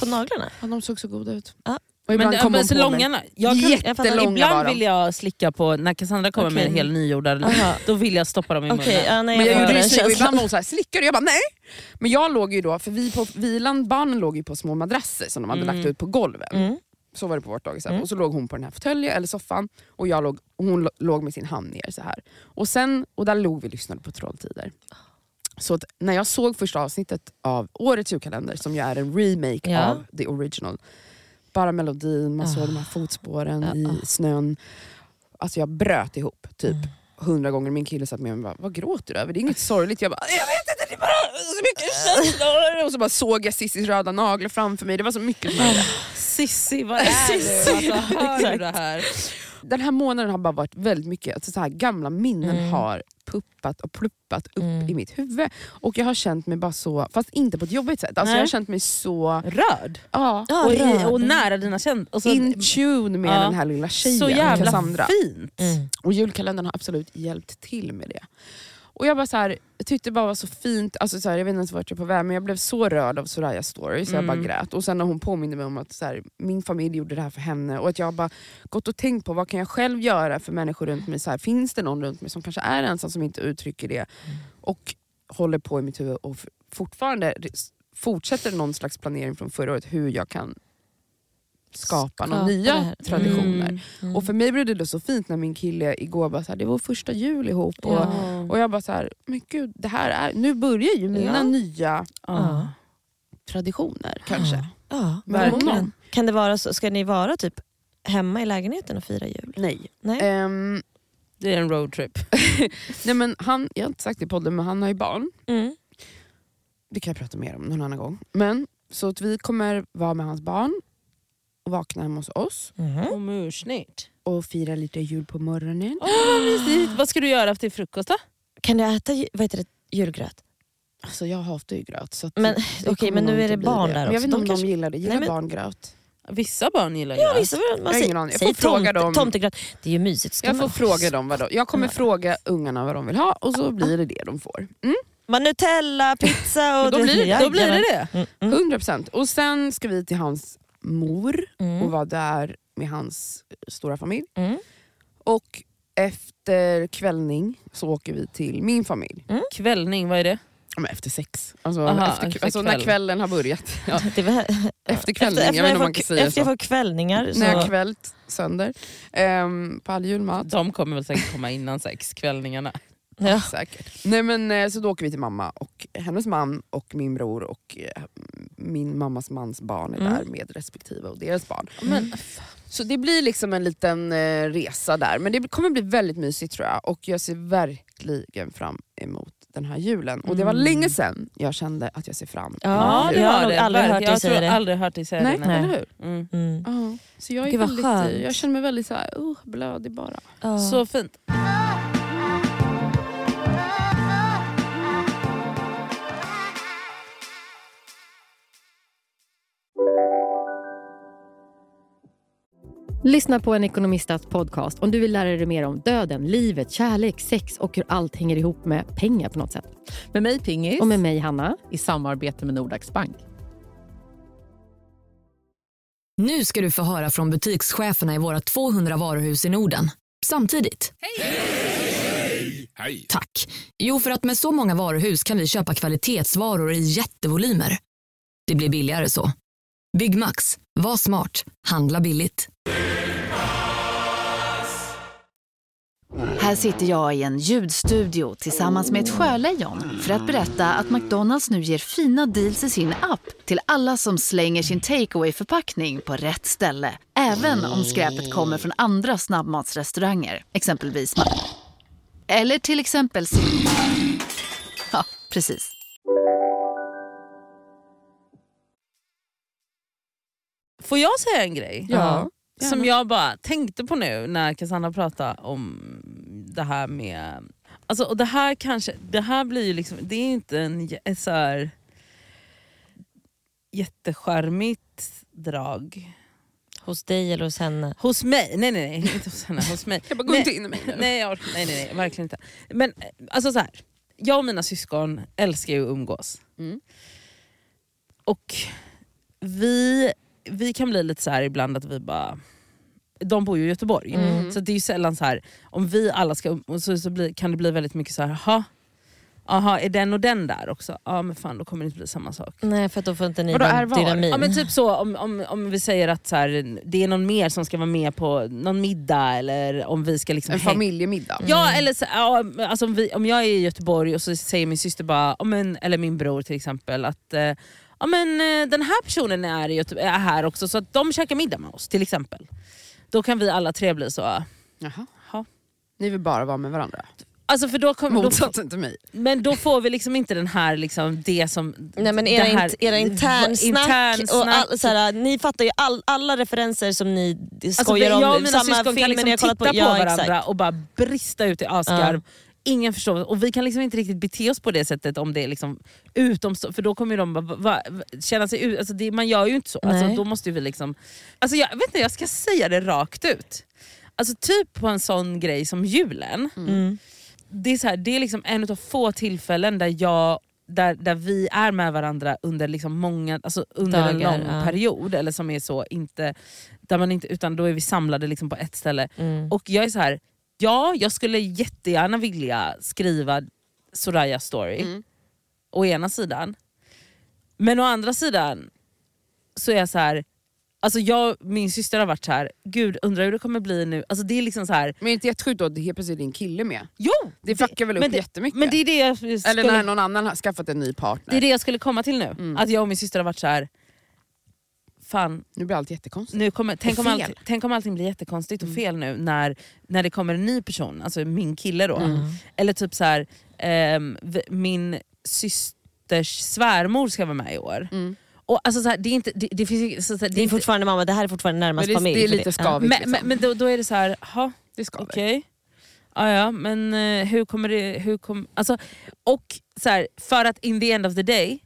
På naglarna? Ja, de såg så goda ut. Ja. Och ibland Men, kom men hon så på mig. långa, jag kan, jag fattar, Jättelånga var ibland de. vill jag slicka på, när Cassandra kommer med Okej. en hel nyjordad, Aha. då vill jag stoppa dem i munnen. ja, nej, Men jag får gjorde känslan. ibland var hon såhär, slickar du? Jag bara nej. Men jag låg ju då, för vi på vilan, barnen låg ju på små madrasser som de hade Mm. lagt ut på golven. Mm. Så var det på vårt dagis. Mm. Och så låg hon på den här fåtöljen eller soffan och jag låg, och hon låg med sin hand ner så här. Och, sen, och där låg vi och lyssnade på Trolltider. Så att när jag såg första avsnittet av årets julkalender, som ju är en remake Ja. av the original. Bara melodin, man såg Ah. de här fotspåren Ja, i ah. snön. Alltså jag bröt ihop typ Mm. hundra gånger. Min kille satt med mig och bara, vad gråter du över? Det är inget sorgligt. Jag bara, jag vet inte, det är bara så mycket känslor. Och så bara såg jag Cissis röda naglar framför mig. Det var så mycket som hände. Sissi, vad är det? Alltså, hör du det här? Den här månaden har bara varit väldigt mycket, alltså så här gamla minnen Mm. har puppat och pluppat upp Mm. i mitt huvud. Och jag har känt mig bara så, fast inte på ett jobbigt sätt. Alltså Nej. jag har känt mig så Rörd. ja, Ja, och, i, rörd. och nära dina känslor. in tune med Ja. den här lilla tjejen, så jävla Cassandra. fint. Mm. Och julkalendern har absolut hjälpt till med det. Och jag bara så här, jag tyckte det bara var så fint, alltså så här, jag vet inte ens vart jag är på väg men jag blev så rörd av Sorayas story så jag bara Mm. grät. Och sen när hon påminde mig om att så här, min familj gjorde det här för henne och att jag bara gått och tänkt på vad kan jag själv göra för människor runt mig. Så här, finns det någon runt mig som kanske är ensam som inte uttrycker det? Och håller på i mitt huvud och fortfarande fortsätter någon slags planering från förra året hur jag kan skapa, några Skapa nya här. traditioner. Mm. Mm. Och för mig blev det då så fint när min kille igår bara så här, det var första jul ihop. Och, Ja. och jag bara så här, men gud, det här är, nu börjar ju mina Ja. nya Ja. traditioner kanske. Ja, Verkligen. verkligen. Kan det vara så, ska ni vara typ hemma i lägenheten och fira jul? Nej. Nej? Ehm, Det är en roadtrip. nej men han, jag har inte sagt det i podden, men han har ju barn. Mm. Det kan jag prata mer om någon annan gång. Men, så att vi kommer vara med hans barn och vakna hemma hos oss Mhm. Och mursnitt. och fira lite jul på morgonen. Åh, vad mysigt. Vad ska du göra till frukost då? Kan du äta vad heter det, julgröt? Alltså jag hatar ju gröt. Så Men, okej, kommer men nu är det barn det. där Men Jag också. vet inte De om kanske- de gillar det. Gillar Nej, men- barn gröt? Vissa barn gillar Ja, gröt. vissa, man har säger, ingen aning. Jag säg får fråga tomt, dem. tomtegröt. Det är ju mysigt. Ska Jag får man- fråga dem vad de, jag kommer fråga ungarna vad de vill ha och så blir det det de får. Mm, Man Nutella, pizza och... Då blir det- Då blir det det. Mm, mm, 100%. Och sen ska vi till hans mor och mm, vara där med hans stora familj. mm. Och efter kvällning så åker vi till min familj. Kvällning, vad är det? Men efter sex. Alltså, Aha, efter, efter alltså när kväll. kvällen har börjat. Ja. Det var, Efter kvällning, efter, jag vet inte om man kan säga efter jag så. får kvällningar så... När jag kvällt sönder um, på all julmat. De kommer väl säkert komma innan sex, kvällningarna. Ja. Säkert. Nej, men, eh, så då åker vi till mamma och hennes man och min bror och eh, min mammas mans barn är Mm. där med respektive och deras barn. Men, Så det blir liksom en liten eh, resa där. Men det kommer bli väldigt mysigt tror jag. Och jag ser verkligen fram emot den här julen. Och det var Mm. länge sedan jag kände att jag ser fram Ja, det jag har det. aldrig hört dig Jag säga tror det. aldrig hört dig säga Nej, det. nej. eller hur? Mm. Mm. Så jag, är väldigt, jag känner mig väldigt så här, oh, blödig bara. Ja. Så fint. Lyssna på en ekonomistats podcast om du vill lära dig mer om döden, livet, kärlek, sex och hur allt hänger ihop med pengar på något sätt. Med mig Pingis Och med mig, Hanna. i samarbete med Nordax Bank. Nu ska du få höra från butikscheferna i våra 200 varuhus i Norden. Samtidigt. Hej! Tack. Jo, för att med så många varuhus kan vi köpa kvalitetsvaror i jättevolymer. Det blir billigare så. Byggmax. Var smart. Handla billigt. Här sitter jag i en ljudstudio tillsammans med ett sjölejon för att berätta att McDonalds nu ger fina deals i sin app till alla som slänger sin takeaway förpackning på rätt ställe. Även om skräpet kommer från andra snabbmatsrestauranger, exempelvis Eller till exempel... Ja, precis. Får jag säga en grej? Ja. Som jag bara tänkte på nu när Cassandra pratade om det här med... Alltså, och det här kanske, det här blir ju liksom, det är inte en så här jättecharmigt drag. Hos dig eller hos henne? Hos mig, nej nej nej, inte hos henne, hos mig. Jag bara, gå Nej, inte in i mig nu. Nej, jag nej, nej, nej, verkligen inte. Men alltså så här, jag och mina syskon älskar ju att umgås. Mm. Och vi, vi kan bli lite så här ibland att vi bara... De bor ju i Göteborg, Mm. så det är ju sällan så här om vi alla ska så, så blir, kan det bli väldigt mycket så här, aha, aha, är den och den där också? Ja men fan då kommer det inte bli samma sak. Nej för då får inte ni den dynamin. Ja men typ så om, om, om vi säger att så här, det är någon mer som ska vara med på någon middag eller om vi ska liksom En familjemiddag. Ja eller så, ja, alltså om, vi, om jag är i Göteborg och så säger min syster bara, men, eller min bror till exempel att eh, ja, men, eh, den här personen är, Göte- är här också så att de käkar middag med oss till exempel. Då kan vi alla tre bli så. Jaha. Ja. Ni vill bara vara med varandra? Alltså för då kom, då, får- Motsatsen till mig. men då får vi liksom inte den här, liksom, det som... Nej men era, det här- int, era internsnack, och internsnack. all, såhär, ni fattar ju all, alla referenser som ni Alltså, skojar jag och om. mina Samma syskon filmer kan liksom titta på, Ja, varandra exakt. och bara brista ut i asgarv. Ingen förstår, och vi kan liksom inte riktigt bete oss på det sättet om det är liksom utomstå, för då kommer ju de bara, va, va, känna sig ut, alltså det, man gör ju inte så. Alltså, då måste vi liksom, alltså jag vet inte, jag ska säga det rakt ut. Alltså typ på en sån grej som julen, Mm. det är, så här, det är liksom en av få tillfällen där jag där, där vi är med varandra under liksom många, alltså under en Dagar, lång ja. period, eller som är så, inte, där man inte, utan då är vi samlade liksom på ett ställe. Mm. Och jag är så här, ja jag skulle jättegärna vilja skriva Soraya story, Mm. å ena sidan. Men å andra sidan så är jag så här, alltså jag, min syster har varit så här, gud undrar hur det kommer bli nu. Alltså det är liksom så här, Men är det inte jättesjukt då att helt plötsligt din kille med? jo! Det fuckar väl upp men det- jättemycket? Men det är det jag skulle, Eller när någon annan har skaffat en ny partner. det är det jag skulle komma till nu. Mm. Att jag och min syster har varit så här. Fan Nu blir allt jättekonstigt. nu kommer, tänk, om allt, tänk om allting blir jättekonstigt och Mm. fel nu när, när det kommer en ny person, alltså min kille då. Mm. Eller typ så här, v- min systers svärmor ska vara med i år. Mm. Och alltså så här, det, är inte, det, det, finns, så, här, Det är inte- fortfarande mamma, det här är fortfarande närmast Men det- familj. det är lite skavigt. men, liksom. men, men då, då är det så här, ha, Det ska väl. okej. Ja, ja, men eh, hur kommer det... Hur kom, alltså, och så här, för att in the end of the day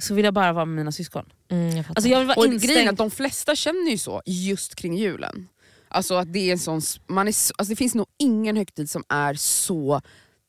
så vill jag bara vara med mina syskon. Mm, jag. Alltså jag vill vara Och grejen är att de flesta känner ju så just kring julen. Alltså att det är en sån, man är, så- alltså det finns nog ingen högtid som är så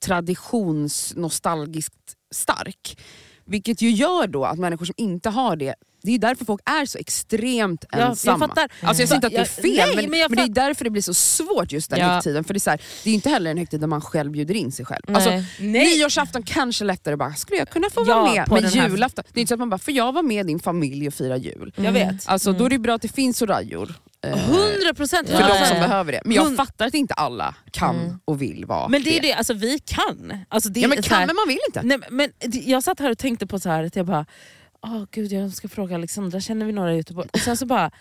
traditionsnostalgiskt stark. Vilket ju gör då att människor som inte har det, det är därför folk är så extremt jag, jag ensamma. fattar. Alltså jag säger inte att det är Jag- fel, nej, men, men jag det är därför det blir så svårt just den Ja. högtiden. För det är, så här, det är inte heller en högtid där man själv bjuder in sig själv. Nej. Alltså, Nej. Nyårsafton kanske lättare bara, skulle jag kunna få Ja, vara med? Men julafton, det är inte så att man bara, får jag vara med din familj och fira jul? Jag vet. Alltså Då är det bra att det finns sorajor. eh, 100 procent. för Ja, de ja, som ja. behöver det. Men jag fattar att inte alla kan Mm. och vill vara Men det är det, alltså vi kan. Alltså, det Ja men kan här- men man vill inte. Nej, men jag satt här och tänkte på så här att jag bara, åh gud jag ska fråga Alexandra, känner vi några i Göteborg? Och sen så bara,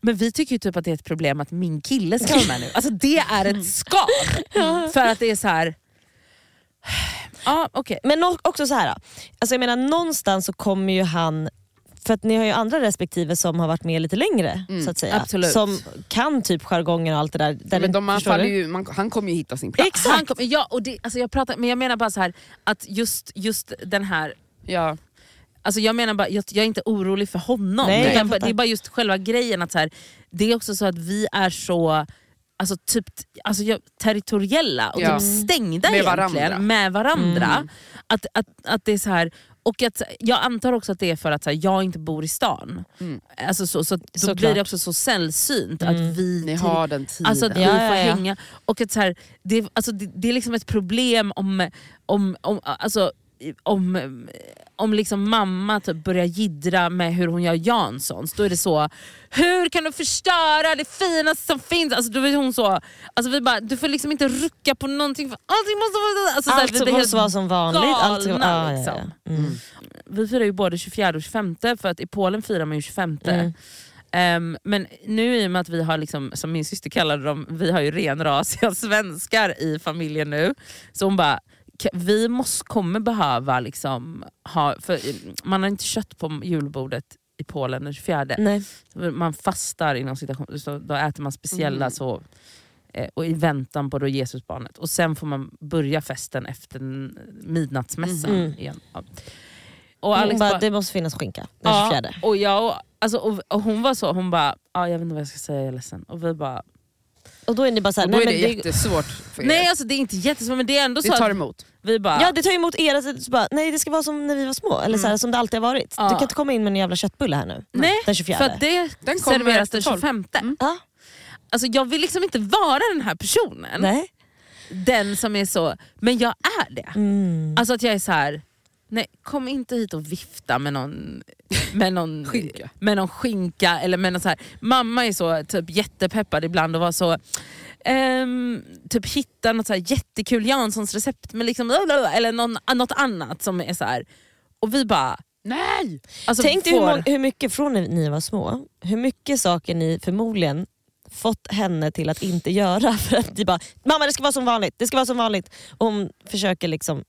men vi tycker ju typ att det är ett problem att min kille ska vara med nu. Alltså det är ett skav. För att det är så här. Ja okej. Men också så här. Alltså jag menar någonstans så kommer ju han, för att ni har ju andra respektive som har varit med lite längre Mm, så att säga. absolut. Som kan typ jargongen och allt det där. där men de, man ju, man, han kommer ju hitta sin plats. Exakt. Han kom, ja, och det, alltså jag, pratar, men jag menar bara så här att just, just den här Ja. Alltså jag menar bara, jag, jag är inte orolig för honom. Nej, utan det är bara just själva grejen att så här, det är också så att vi är så alltså typ, alltså territoriella och Ja. typ stängda Med varandra. med varandra. Mm. Att, att, att det är så här, och att, jag antar också att det är för att så här, jag inte bor i stan. Mm. Alltså så, så, då Såklart. blir det också så sällsynt Mm. att vi Ni har den tiden. Alltså att vi Ja, får ja, ja. hänga. Och att så här, det, alltså det, det är liksom ett problem om, om, om, alltså, om, om liksom mamma typ börjar jiddra med hur hon gör Janssons. Då är det så, hur kan du förstöra det finaste som finns? Alltså, då är hon så, alltså vi bara, du får liksom inte rucka på någonting för allting måste vara... Alltså, Allt vi blir helt måste vara som vanligt. Allt ska, galna, ja, ja, liksom. ja. Mm. Vi firar ju både 24 och 25 för att i Polen firar man ju 25. Mm. Ehm, men nu i och med att vi har, liksom, som min syster kallade dem, vi har ju renrasiga svenskar i familjen nu. Så hon bara, "Ka- vi måste, kommer behöva liksom ha, för man har inte kött på julbordet i Polen den 24. Nej. Man fastar inom citation, så då äter man speciella Mm. så eh, och i väntan på då Jesusbarnet. Och sen får man börja festen efter midnattsmässan Mm. igen. Ja. Och Hon Alex bara, det måste finnas skinka den ja, 24. och, jag, och, alltså, och, och hon var så, hon bara, ah, jag vet inte vad jag ska säga, jag är ledsen. Och vi bara, Och då är ni bara såhär, Och då nej är men det det, jättesvårt för er. nej alltså det är inte jättesvårt men det är ändå det så tar emot. vi bara, Ja det tar emot era, så bara, nej det ska vara som när vi var små, eller så här, som det alltid har varit. Ja. Du kan inte komma in med en jävla köttbulle här nu. nej Den 24. för det Den serveras den efter tolv. 25. Ja. Alltså jag vill liksom inte vara den här personen. Nej. Den som är så, men jag är det. Mm. Alltså att jag är så här. Nej kom inte hit och vifta med någon, med någon, Skinka. Med någon skinka. Eller med någon så här. Mamma är så typ jättepeppad ibland och var så ehm, typ hitta något så här jättekul Janssons recept med liksom, eller någon, något annat som är så här. Och vi bara, Nej! alltså, Tänk dig hur, får- många, hur mycket från när ni var små, hur mycket saker ni förmodligen fått henne till att inte göra för att ni bara “mamma det ska vara som vanligt”, det ska vara som vanligt. Och hon försöker liksom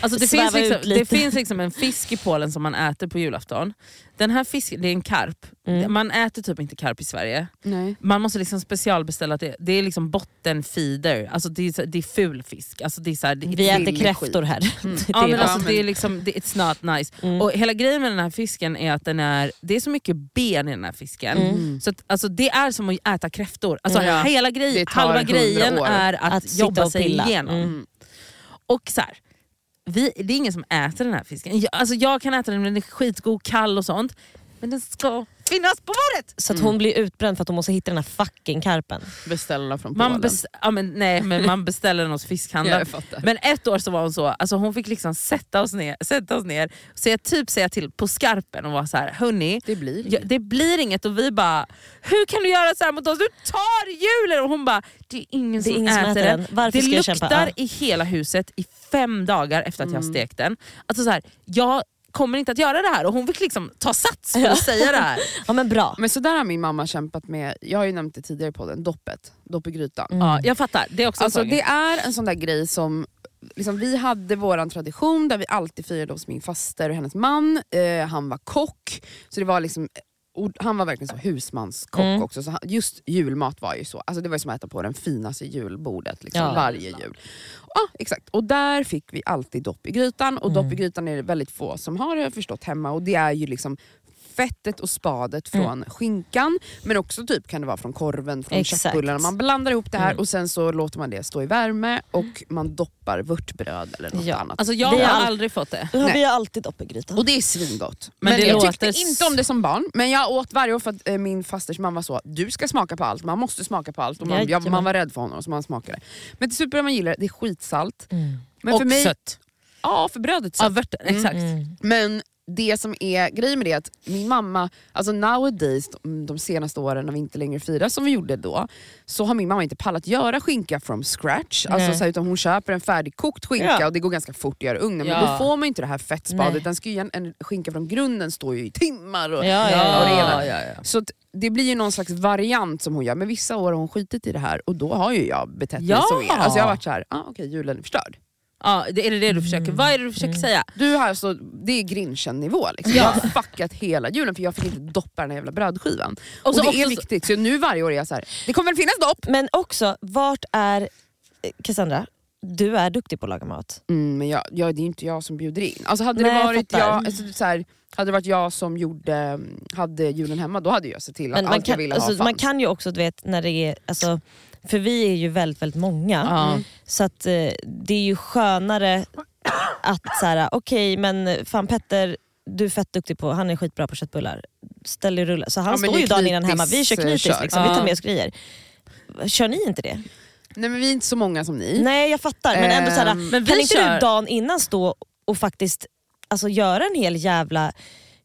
Alltså det, finns liksom, det finns liksom en fisk i Polen som man äter på julafton. Den här fisken, det är en karp. Mm. Man äter typ inte karp i Sverige. Nej. Man måste liksom specialbeställa det. Det är liksom bottenfeeder, alltså det, är, det är ful fisk. Alltså det är så här, det, “vi äter kräftor här”. Det Ja, är men alltså, det är liksom, det, it's not nice. Mm. Och hela grejen med den här fisken är att den är, det är så mycket ben i den här fisken. Mm. Så att, alltså, det är som att äta kräftor. Alltså, Mm. Hela grej, halva 100 grejen år. är att, Att sitta jobba sig pilla. igenom. Mm. Och så här, vi, det är ingen som äter den här fisken. Jag, alltså, jag kan äta den, men den är skitgod, kall och sånt. Men den ska finnas på bordet! Så att hon blir utbränd för att hon måste hitta den här fucking karpen. Beställa från Man, Polen. bes, ja, men, nej, men man beställer den hos fiskhandlaren. jag. Men ett år så var hon så, alltså hon fick liksom sätta oss ner, sätta oss ner säga, typ säga till på skarpen och vara så här, hörni, det blir ja, det blir inget och vi bara, hur kan du göra så här mot oss? Du tar julen! Och hon bara, det är ingen, Det är som, ingen som äter äter den. den. Varför det ska jag luktar i hela huset i fem dagar efter att jag har Mm. stekt den. Alltså så här, jag kommer inte att göra det här och hon fick liksom ta sats för att säga det här. Ja men bra. Men så där har min mamma kämpat med, jag har ju nämnt det tidigare på den, doppet. Dopp i grytan. Mm. Ja, jag fattar, det är också Alltså, en sak. det är en sån där grej som, liksom, vi hade våran tradition där vi alltid firade hos min faster och hennes man. Eh, han var kock, så det var liksom och han var verkligen så husmanskock Mm. också. Så han, just julmat var ju så, alltså det var ju som att äta på det finaste julbordet liksom, Ja. varje jul. Ja, exakt. Och där fick vi alltid dopp i grytan. Och Mm. dopp i grytan är det väldigt få som har, förstått, hemma. Och det är ju liksom fettet och spadet från Mm. skinkan, men också typ kan det vara från korven, från Exakt. köttbullarna. Man blandar ihop det här Mm. och sen så låter man det stå i värme och man doppar vörtbröd eller något Ja. annat. Alltså jag Vi har har all- aldrig fått det. Har Nej. vi alltid dopp i grytan. och det är svingott. Men Men, det jag låter tyckte inte om det som barn, men jag åt varje år för att eh, min fasters mamma sa du ska smaka på allt, man måste smaka på allt. Och man, ja, Jajamän. man var rädd för honom så man smakade. Men till slut började man gilla det, det är skitsalt. Mm. Men och för mig, sött. Ja, för brödet Ja, sött. vörten, Mm. exakt. Mm. Men det som är grejen med det är att min mamma, alltså nowadays, de, senaste åren när vi inte längre firar som vi gjorde då, så har min mamma inte pallat göra skinka from scratch. Alltså, så här, utan hon köper en färdigkokt skinka Ja. och det går ganska fort att göra i ugnen. Ja. Men då får man inte det här fettspadet. Den ska ju, en, en skinka från grunden står ju i timmar. Och, Ja, ja, och det ja. Så det blir ju någon slags variant som hon gör, men vissa år har hon skitit i det här och då har ju jag betett mig som er. Alltså jag har varit såhär, ah, okej julen är förstörd. Ja, det är det det du försöker, vad är det du försöker säga? Du har alltså, det är Grinchen-nivå. Liksom. Jag har fuckat hela julen för jag fick inte doppa den här jävla brödskivan. Och, Och det är viktigt, så nu varje år är jag så här. det kommer väl finnas dopp? Men också, vart är... eh, Cassandra, du är duktig på att laga mat. Mm, men jag, jag, det är inte jag som bjuder in. Alltså hade, Nej, det varit jag, alltså, så här, hade det varit jag som gjorde, hade julen hemma, då hade jag sett till att Men allt man jag kan, ville alltså, ha fanns. man kan ju också, du vet, när det är... Alltså, för vi är ju väldigt, väldigt många. Ja. Så att eh, det är ju skönare att så här, okej men fan Petter, du är fett duktig på, han är skitbra på köttbullar. Ställ dig rulla. Så han Ja, står ju dagen innan hemma, vi kör eh, knytis, kör. liksom. vi tar Ja. med oss grejer. Kör ni inte det? Nej men vi är inte så många som ni. Nej jag fattar, men ändå så här, Ehm, Men kan vi inte kör- du dagen innan stå och faktiskt alltså, göra en hel jävla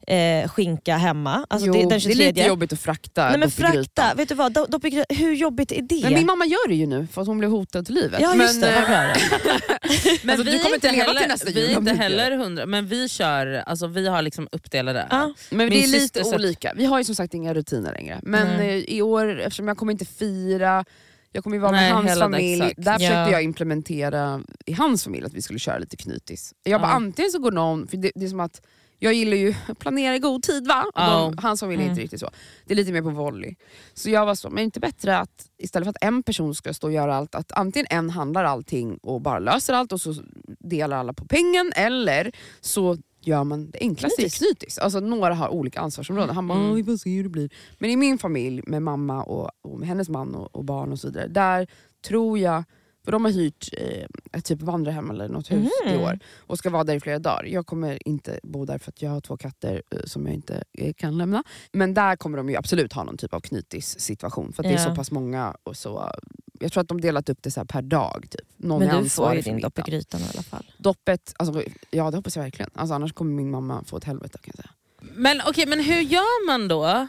eh, skinka hemma. Alltså jo, det, den det är 23. lite jobbigt att frakta Nej men frakta, vet du vad? Do- grytan, hur jobbigt är det? Men min mamma gör det ju nu för att hon blev hotad till livet. Ja just men, det, eh. Men Alltså, vi du kommer inte leva heller, till nästa vi jul är om inte heller hundra, men vi kör, alltså vi har liksom uppdelade. Ja. Men Min det är lite sätter- olika. Vi har ju som sagt inga rutiner längre. Men eh, i år, eftersom jag kommer inte fira, jag kommer ju vara Nej, med hans familj. exakt. Där försökte Ja. jag implementera i hans familj att vi skulle köra lite knytis. Jag bara, Ja. antingen så går någon, för det, det är som att jag gillar ju att planera i god tid va? Ja. de, hans familj är Mm. inte riktigt så. Det är lite mer på volley. Så jag var så, men är det inte bättre att istället för att en person ska stå och göra allt, att antingen en handlar allting och bara löser allt och så delar alla på pengen, eller så gör man det enklaste knytis. Alltså, några har olika ansvarsområden. Han bara, Mm. "Åh, vi får se hur det blir. Men i min familj med mamma och, och med hennes man och, och barn och så vidare, där tror jag, för de har hyrt eh, ett typ vandrarhem eller något hus i Mhm. år och ska vara där i flera dagar. Jag kommer inte bo där för att jag har två katter eh, som jag inte eh, kan lämna. Men där kommer de ju absolut ha någon typ av knytis situation för att det är så pass många. Och så, jag tror att de delat upp det så här per dag. Typ. Någon Men du får ju din dopp i grytan i alla fall. Doppet, alltså, ja det hoppas jag verkligen. Alltså, annars kommer min mamma få ett helvete kan jag säga. Men okej, men hur gör man då?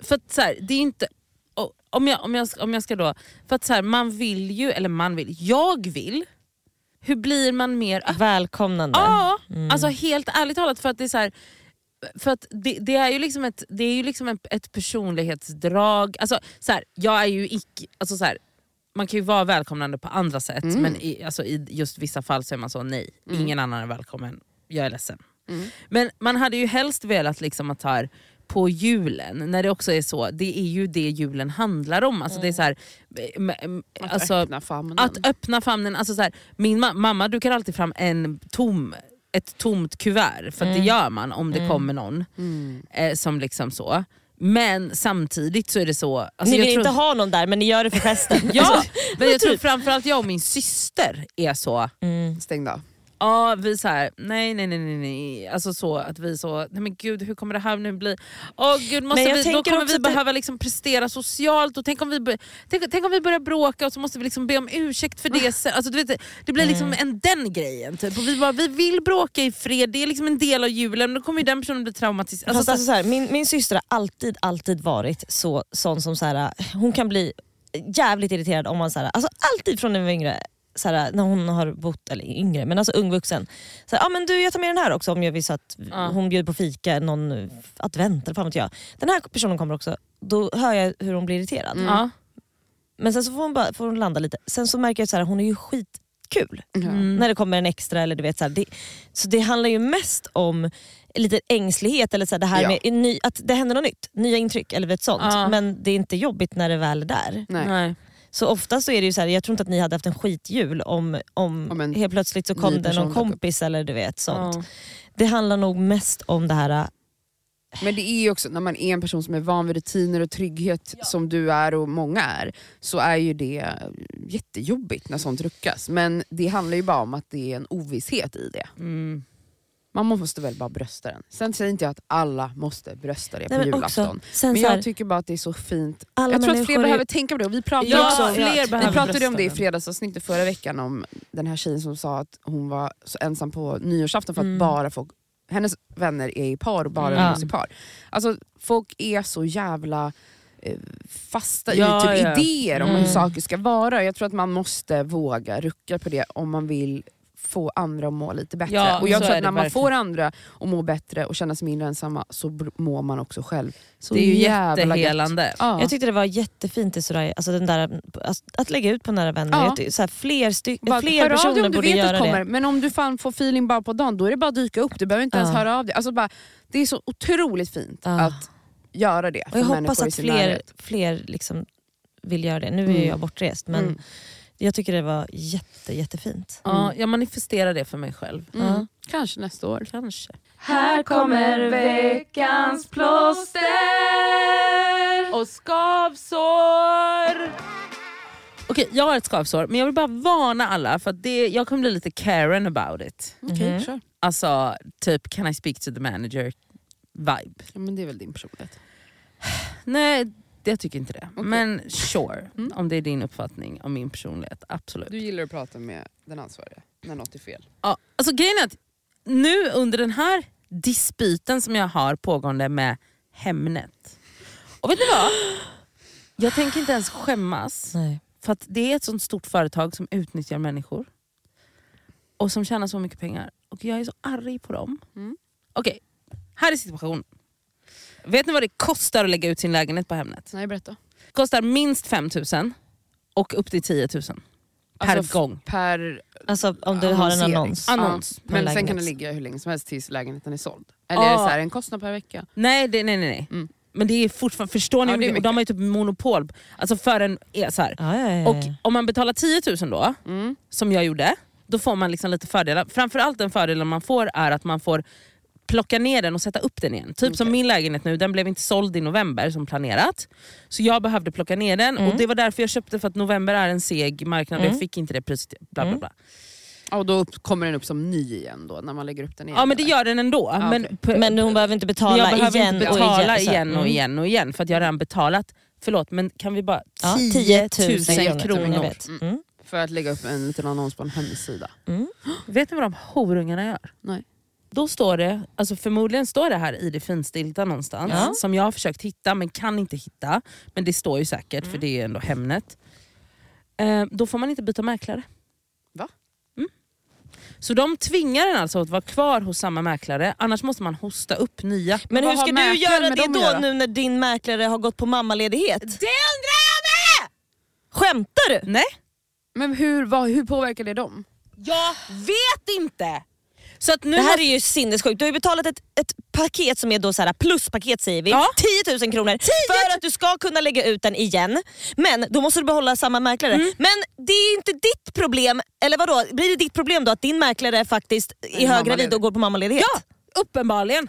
För att så här, det är inte... Om jag, om, jag, om jag ska då... För att så här, man vill ju, eller man vill, jag vill. Hur blir man mer öppen? Välkomnande. Ja, Mm. alltså helt ärligt talat för att det är så här, för att det, det är ju liksom ett, det är ju liksom ett, ett personlighetsdrag. Alltså, så här, jag är ju icke, alltså, så här, man kan ju vara välkomnande på andra sätt Mm. men i, alltså, i just vissa fall så är man så nej, Mm. ingen annan är välkommen, jag är ledsen. Mm. Men man hade ju helst velat liksom att här, på julen, när det också är så, det är ju det julen handlar om. Alltså, det är så här, m- Att alltså, öppna famnen. att öppna famnen, alltså så här, min ma- mamma dukar alltid fram en tom, ett tomt kuvert, för att det gör man om det Mm. kommer någon. mm. Eh, som liksom så. Men samtidigt så är det så... Alltså ni jag vill tror, inte ha någon där men ni gör det för festen. Ja, men jag tror framförallt jag och min syster är så. mm. Stängda. Ja, vi så här, nej nej nej nej. Alltså så att vi så, nej men gud hur kommer det här nu bli? Åh gud, måste vi, då kommer vi det- behöva liksom prestera socialt och tänk om, vi tänk, tänk om vi börjar bråka och så måste vi liksom be om ursäkt för det sen. Alltså, du vet, det blir liksom Mm. en den grejen. Typ. Och vi, bara, vi vill bråka i fred, det är liksom en del av julen, då kommer ju den personen bli traumatiserad. Alltså, alltså, så här, min, min syster har alltid, alltid varit så, sån som så här, hon kan bli jävligt irriterad om man, så här, alltså alltid från när vi var yngre, så här, när hon har bott, eller yngre, men alltså ungvuxen. Så här, ah, men du jag tar med den här också om jag vill så att Ja. hon bjuder på fika, någon advent eller fan vet jag. Den här personen kommer också, då hör jag hur hon blir irriterad. Mm. ja. Men sen så får hon, bara, får hon landa lite. Sen så märker jag att hon är ju skitkul Ja. Mm. när det kommer en extra. Eller du vet, så, här, det, så det handlar ju mest om lite ängslighet, eller så här, det här Ja. med ny, att det händer något nytt, nya intryck eller vet sånt. Ja. Men det är inte jobbigt när det väl är där. Nej. Nej. Så ofta så är det ju så här, jag tror inte att ni hade haft en skitjul om, om Om en helt plötsligt så kom det någon kompis eller du vet sånt. Ja. Det handlar nog mest om det här, Men det är ju också när man är en person som är van vid rutiner och trygghet som du är och många är, så är ju det jättejobbigt när sånt ruckas. Men det handlar ju bara om att det är en ovisshet i det. Mm. Man måste väl bara brösta den. Sen säger inte jag att alla måste brösta det Nej, på men julafton. också, Men så här, jag tycker bara att det är så fint. jag tror att fler är- behöver tänka på det. Och vi pratade, Ja, också, fler vi behöver pratade om det i fredagsavsnittet förra veckan om den här tjejen som sa att hon var så ensam på nyårsafton för att Mm. bara folk, hennes vänner är i par och bara Mm. umgås i par. Alltså, folk är så jävla eh, fasta Ja, i typ ja. idéer om Mm. hur saker ska vara. Jag tror att man måste våga rucka på det om man vill få andra att må lite bättre. Ja, och jag tror att det när man verkligen. får andra att må bättre och känna sig mindre ensamma så mår man också själv. Så Det är ju jättehelande. Ja. Jag tyckte det var jättefint i Soraya, alltså den där, att, att lägga ut på nära vänner. Ja. Jag Så här, fler styck, Bara, fler hör av dig personer om du borde vet göra att det kommer, det. men om du fan får feeling bara på dagen, då är det bara att dyka upp. Du behöver inte ens Ja. höra av dig. Alltså bara, det är så otroligt fint Ja. att göra det Och för jag människor hoppas att fler, närhet. fler liksom vill göra det. Nu är Mm. jag bortrest men Mm. Jag tycker det var jätte, jättefint. Ja, jag manifesterar det för mig själv. Mm. Ja. Kanske nästa år. Kanske. Här kommer veckans plåster och skavsår. Okej, jag har ett skavsår men jag vill bara varna alla för att det, jag kommer bli lite Karen about it. Okej, Mhm. kör. Alltså typ can I speak to the manager vibe. Ja, men det är väl din personlighet. Nej, jag tycker inte det. Okej. Men sure, Mm. om det är din uppfattning om min personlighet. Absolut. Du gillar att prata med den ansvariga när något är fel. Ja, alltså grejen är att nu under den här dispyten som jag har pågående med Hemnet. Och vet ni vad? Jag tänker inte ens skämmas. Nej. För att det är ett sånt stort företag som utnyttjar människor. Och som tjänar så mycket pengar. Och jag är så arg på dem. Mm. Okej, här är situationen. Vet ni vad det kostar att lägga ut sin lägenhet på Hemnet? Nej, berätta. Det kostar minst 5 000 och upp till 10 000 per Alltså, gång. Per Alltså om du har en annons. Annons. Ja. Men sen lägenhet. kan det ligga hur länge som helst tills lägenheten är såld. Eller är det så här, en kostnad per vecka? Nej, det, nej, nej. nej. Mm. Men det är fortfarande, förstår ni? Ja, det är de har ju typ monopol. Alltså för en, är så här. Ja, ja, ja, Och om man betalar 10 000 då, Mm. som jag gjorde, då får man liksom lite fördelar. Framförallt den fördelen man får är att man får plocka ner den och sätta upp den igen. Typ som Okej. min lägenhet nu, den blev inte såld i november som planerat. Så jag behövde plocka ner den Mm. och det var därför jag köpte för att november är en seg marknad och Mm. jag fick inte det priset. Bla, bla, Mm. bla. Och då upp, kommer den upp som ny igen då när man lägger upp den igen? Ja men det gör den ändå. Ja, men, p- Men hon behöver inte betala jag behöver igen inte och betala igen. så- igen och Mm. igen och igen för att jag har redan betalat, förlåt men kan vi bara, Ja, 10 000 kronor. kronor. vet. Mm. För att lägga upp en liten annons på en hemsida. Mm. Vet ni vad de horungarna gör? Nej. Då står det, alltså förmodligen står det här i det finstilta någonstans, Ja. som jag har försökt hitta men kan inte hitta. Men det står ju säkert Mm. för det är ändå Hemnet. Eh, då får man inte byta mäklare. Va? Mm. Så de tvingar en alltså att vara kvar hos samma mäklare, annars måste man hosta upp nya. Men hur ska du göra det då göra? nu när din mäklare har gått på mammaledighet? Det undrar jag med! Skämtar du? Nej, Men hur, vad, hur påverkar det dem? jag vet inte! Så att nu Det här är ju sinnessjukt. Du har ju betalat ett, ett paket som är då så här pluspaket säger vi. Ja. 10 000 kronor för att du ska kunna lägga ut den igen. Men då måste du behålla samma mäklare. Mm. Men det är ju inte ditt problem, eller vadå? Blir det ditt problem då att din mäklare faktiskt är höggravid mammaledig. och går på mammaledighet? Ja, uppenbarligen.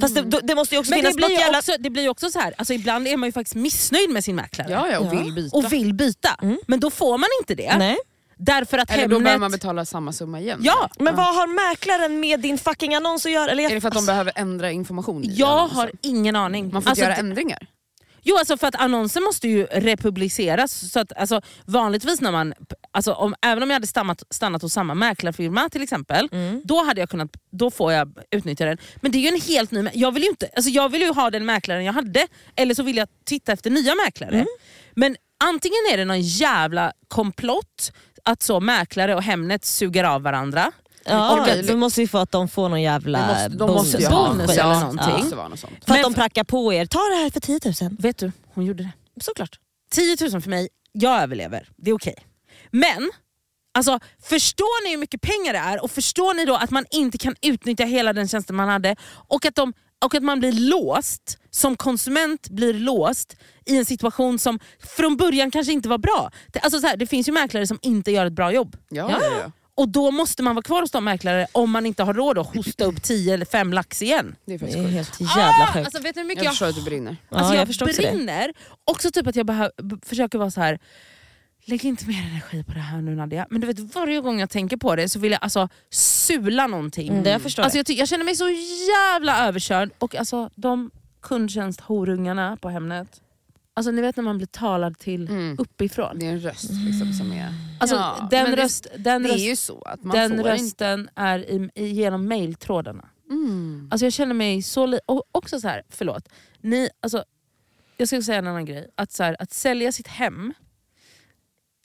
Fast det, då- det måste ju också Men det finnas blir, något jävla... också, det blir ju också så här, alltså ibland är man ju faktiskt missnöjd med sin mäklare. Ja, ja och Ja. vill byta. och vill byta. Men då får man inte det. Nej. Därför att Eller då Hemnet... behöver man betala samma summa igen. Ja, Men vad har mäklaren med din fucking annons att göra? Eller jag- Är det för att de behöver ändra information jag annonsen? har ingen aning. Man får Alltså, göra ändringar? Jo, alltså för att annonsen måste ju republiceras. Så att, alltså, vanligtvis när man, alltså, om, även om jag hade stannat, stannat hos samma mäklarfirma till exempel, Mm. då hade jag kunnat, då får jag utnyttja den. Men det är ju en helt ny, jag vill ju, inte, alltså, jag vill ju ha den mäklaren jag hade, eller så vill jag titta efter nya mäklare. Mm. Men antingen är det någon jävla komplott, att så mäklare och Hemnet suger av varandra. Ja, Okej, då måste vi få att de får någon jävla måste, bonus. bonus skit. eller Ja, någonting. Något sånt. För att de prackar på er. Ta det här för 10 000. Vet du, hon gjorde det. Såklart. 10 000 för mig, jag överlever. Det är okej. Men, alltså, förstår ni hur mycket pengar det är och förstår ni då att man inte kan utnyttja hela den tjänsten man hade och att, de, och att man blir låst, som konsument blir låst i en situation som från början kanske inte var bra. Det, alltså så här, det finns ju mäklare som inte gör ett bra jobb. Ja, ja. Ja, Och då måste man vara kvar hos de mäklare om man inte har råd att hosta upp 10 eller 5 lax igen. Det är Det är helt jävla Ah, sjukt. alltså, vet du hur mycket Jag jag förstår att du brinner. Alltså Ja, jag, jag förstår också det. brinner. Också typ att jag försöker vara så här. Lägg inte mer energi på det här nu Nadia. Men du vet varje gång jag tänker på det så vill jag alltså sula någonting. Mm, det jag förstår alltså jag, jag känner mig så jävla överkörd. Och alltså de kundtjänst-horungarna på Hemnet. Alltså ni vet när man blir talad till Mm. uppifrån. Det är en röst liksom, som är... Alltså, Ja, den det- röst, den Det är röst, ju så att man den får inte... rösten är i, i, genom mailtrådarna. Mm. Alltså jag känner mig så li- och också så här, förlåt. Ni, alltså, jag ska säga en annan grej. Att, så här, att sälja sitt hem,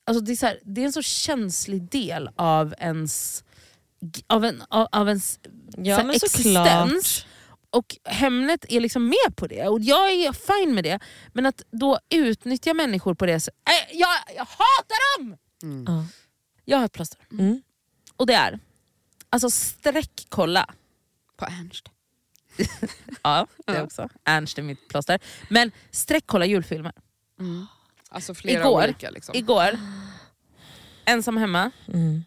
alltså det, är så här, det är en så känslig del av ens, av en, av, av ens Ja, så här, existens. såklart. Och Hemnet är liksom med på det och jag är fine med det. Men att då utnyttja människor på det sättet, äh, jag, jag hatar dem! Mm. Ja. Jag har ett plåster. Mm. Och det är, alltså sträckkolla. På Ernst. Ja, det också. Ernst är mitt plåster. Men sträckkolla julfilmer. Alltså flera Igår, olika. Liksom. Igår, ensam hemma, Mm.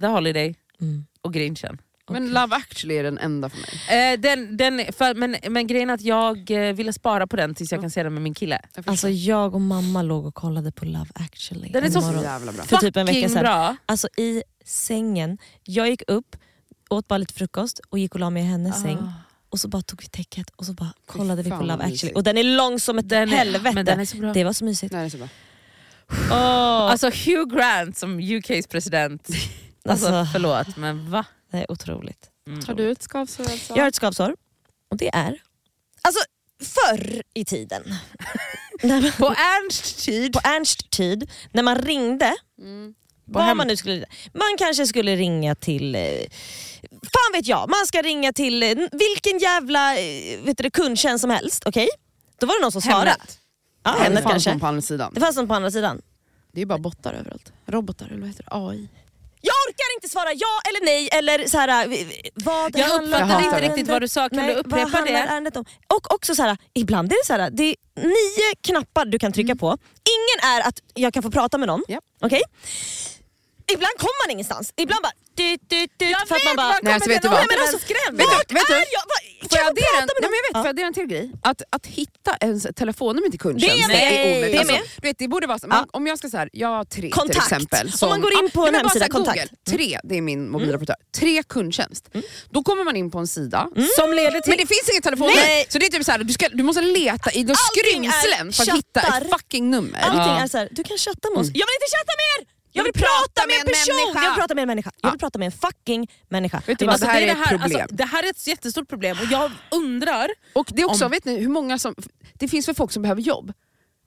The Holiday Mm. och Grinchen. Men Love actually är den enda för mig. Eh, den, den, för, men, men grejen är att jag eh, ville spara på den tills jag kan se den med min kille. Jag. Alltså jag och mamma låg och kollade på Love actually. Den är så morgon. jävla bra. För typ en vecka sedan. bra. Alltså i sängen, jag gick upp, åt bara lite frukost och gick och la mig i hennes säng. Och så bara tog vi täcket och så bara kollade vi på Love actually. mysigt. Och den är lång som ett Den är- helvete. men den är så bra. Det var så mysigt. Nej, det är så bra. Åh, Alltså Hugh Grant som UKs president. Alltså, Alltså- förlåt men va? det är otroligt. Har du ett skavsår Elsa? Jag har ett skavsår och det är... Alltså förr i tiden. man, På Ernst tid. på Ernst tid, när man ringde, Mm. vad man nu skulle... Man kanske skulle ringa till... Eh, fan vet jag, man ska ringa till eh, vilken jävla eh, vet du, kundtjänst som helst. Okej? Då var det någon som svarade. Hemnet. Ja, det Hemnet fanns kanske. någon på andra sidan. Det fanns någon på andra sidan. Det är ju bara bottar överallt. Robotar eller vad heter det? AI. Jag orkar inte svara ja eller nej eller så här, eh, vad Jag uppfattade inte riktigt vad du sa, kan nej, du upprepa det? Om? Och också så här, ibland är det så här, det är nio knappar du kan trycka på. Ingen är att jag kan få prata med någon. Ja. Okej? Ibland kommer man ingenstans. Ibland bara... Du, du, du, Jag för vet, man bara... man Nej, alltså, vet du Nej, vad? men alltså, skrämd. Vet du- vet du? är jag? Får kan jag, jag addera en, prata med nej, men jag vet, får jag addera en till grej? Att, att hitta ens telefonnummer till kundtjänst Det är med. omöjligt. Det är Alltså, du vet, det borde vara så, Ja. om jag ska säga jag har tre Kontakt. till exempel. Om man går in på Ja, en hemsida, kontakt. Mm. Google, tre, det är min mobiloperatör. Tre kundtjänst. Då kommer man in på en sida Som leder till... Men det finns inget telefonnummer. Nej. Så det är typ så här, du, ska, du måste leta i de är skrymslen för att hitta ett fucking nummer. Allting Ja. är så här, du kan chatta med oss. Jag vill inte chatta mer! Jag vill, vill prata med en person! människa. Jag vill prata med en människa. Jag vill prata med en fucking människa. Vet du vad, måste- det här är det, här, problem. alltså, det här är ett jättestort problem och jag undrar... Och det är också, Om- vet ni hur många som... Det finns för folk som behöver jobb.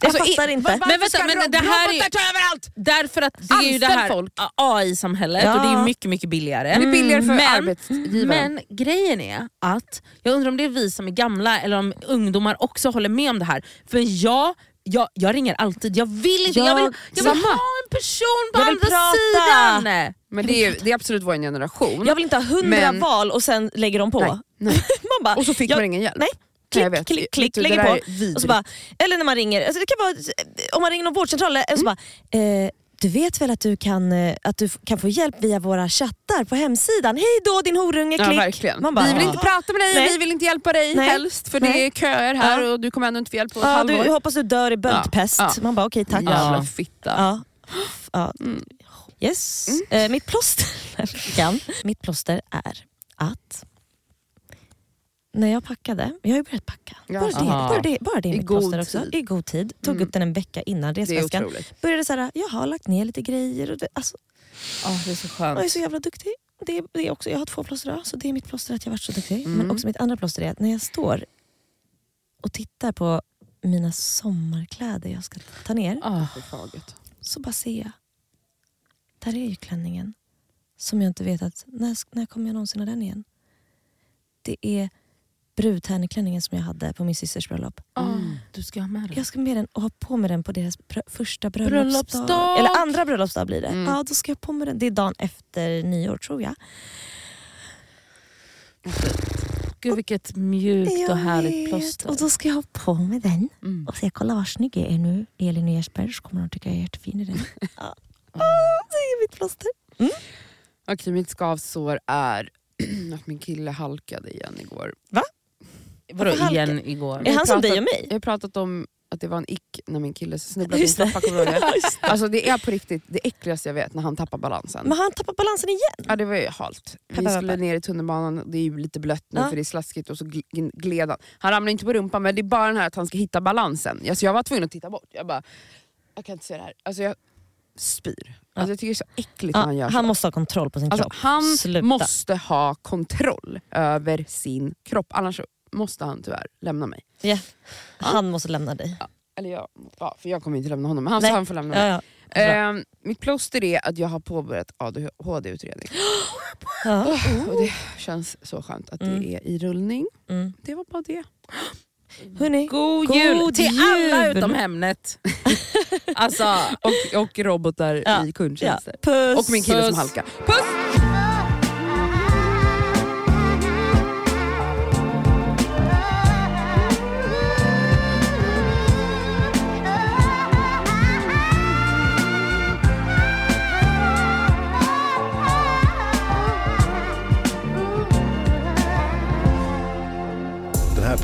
Jag fattar i- inte. var- Men vänta, ska men det här är- robotar ta överallt? Därför att det är ju det Anställ här folk. AI-samhället Ja. och det är mycket mycket billigare. Det är billigare för men, arbetsgivaren. Men grejen är att, jag undrar om det är vi som är gamla eller om ungdomar också håller med om det här. För jag, jag, jag ringer alltid, jag vill inte, jag, Jag- vill, jag vill samma. ha en person på andra prata. sidan. Men det är, det är absolut vår generation. Jag vill inte ha hundra Men- val och sen lägger de på. Nej, nej. man bara, Och så fick jag, man ingen hjälp. Nej, Nej, klick, vet. klick, klick, du, lägger på. Och så bara, eller när man ringer, alltså det kan vara, om man ringer någon vårdcentral, och så bara, eh, du vet väl att du, kan, eh, att du kan få hjälp via våra chattar på hemsidan? Hej då din horunge, Ja, klick. verkligen. Man bara, vi vill ja. inte prata med dig Nej. vi vill inte hjälpa dig Nej. helst för Nej. det är köer här Ja. och du kommer ändå inte få hjälp på ett Ja, halvår. du, hoppas du dör i böldpest. Ja. Man bara okej tack. Jävla Ja. fitta. Ja. Ja. Mm. Yes. Eh, mitt plåster. Mitt plåster är att när jag packade, jag har ju börjat packa. Ja. Bara det, bara det, bara det är I mitt god plåster också. tid. I god tid. Tog Mm. upp den en vecka innan Det är resväskan. Började såhär, jag har lagt ner lite grejer. Och det, alltså, Oh, det är så jag är skönt. så jävla duktig. Det är, det är också, jag har två plåster idag, så det är mitt plåster att jag varit så duktig. Mm. Men också mitt andra plåster är att när jag står och tittar på mina sommarkläder jag ska ta ner, Oh. Så bara ser jag. Där är ju klänningen. Som jag inte vet att, när, när kommer jag någonsin ha den igen? Det är brudtärneklänningen som jag hade på min systers bröllop. Oh, du ska ha med den. Jag ska med den och ha på mig den på deras pr- första bröllopsdag. Bröllopsdag! Eller andra bröllopsdag blir det. Mm. Ja, då ska jag på mig den. Det är dagen efter nyår tror jag. Gud vilket mjukt Jag och härligt vet. plåster. Och då ska jag ha på mig den. Mm. Och säga kolla vad snygg jag är nu. Elin och Jesper så kommer de tycka jag är jättefin i den. ja. Åh, det är mitt plåster. Okej, mitt skavsår är att min kille halkade igen igår. Vadå igen igår? Är han som dig och mig? Jag har pratat om att det var en ick när min kille snubblade. Kommer du ihåg det? Alltså det är på riktigt det äckligaste jag vet när han tappar balansen. Men han tappar balansen igen. Ja det var ju halt. Vi skulle ner i tunnelbanan, det är ju lite blött nu Ja. för det är slaskigt och så gl- gled han. Han ramlade inte på rumpan men det är bara den här att han ska hitta balansen. Alltså, jag var tvungen att titta bort. Jag bara, jag kan inte se det här. Alltså, jag spyr. Alltså, jag tycker det är så äckligt Ja, när han gör han så. måste ha kontroll på sin Alltså, kropp. han Sluta. måste ha kontroll över sin kropp, annars måste han tyvärr lämna mig. Ja. Han måste lämna dig. Eller jag, ja, för jag kommer inte lämna honom, men han Nej. sa han får lämna mig. Ja, ja. Ehm, mitt plåster är att jag har påbörjat ADHD-utredning. Ja. Och det känns så skönt att Mm. det är i rullning. Mm. Det var bara det. Hörrni, God, God jul till alla jul! utom Hemnet. alltså, Och, och robotar Ja. i ja. kundtjänster. Och min kille som Puss. halkar. Puss!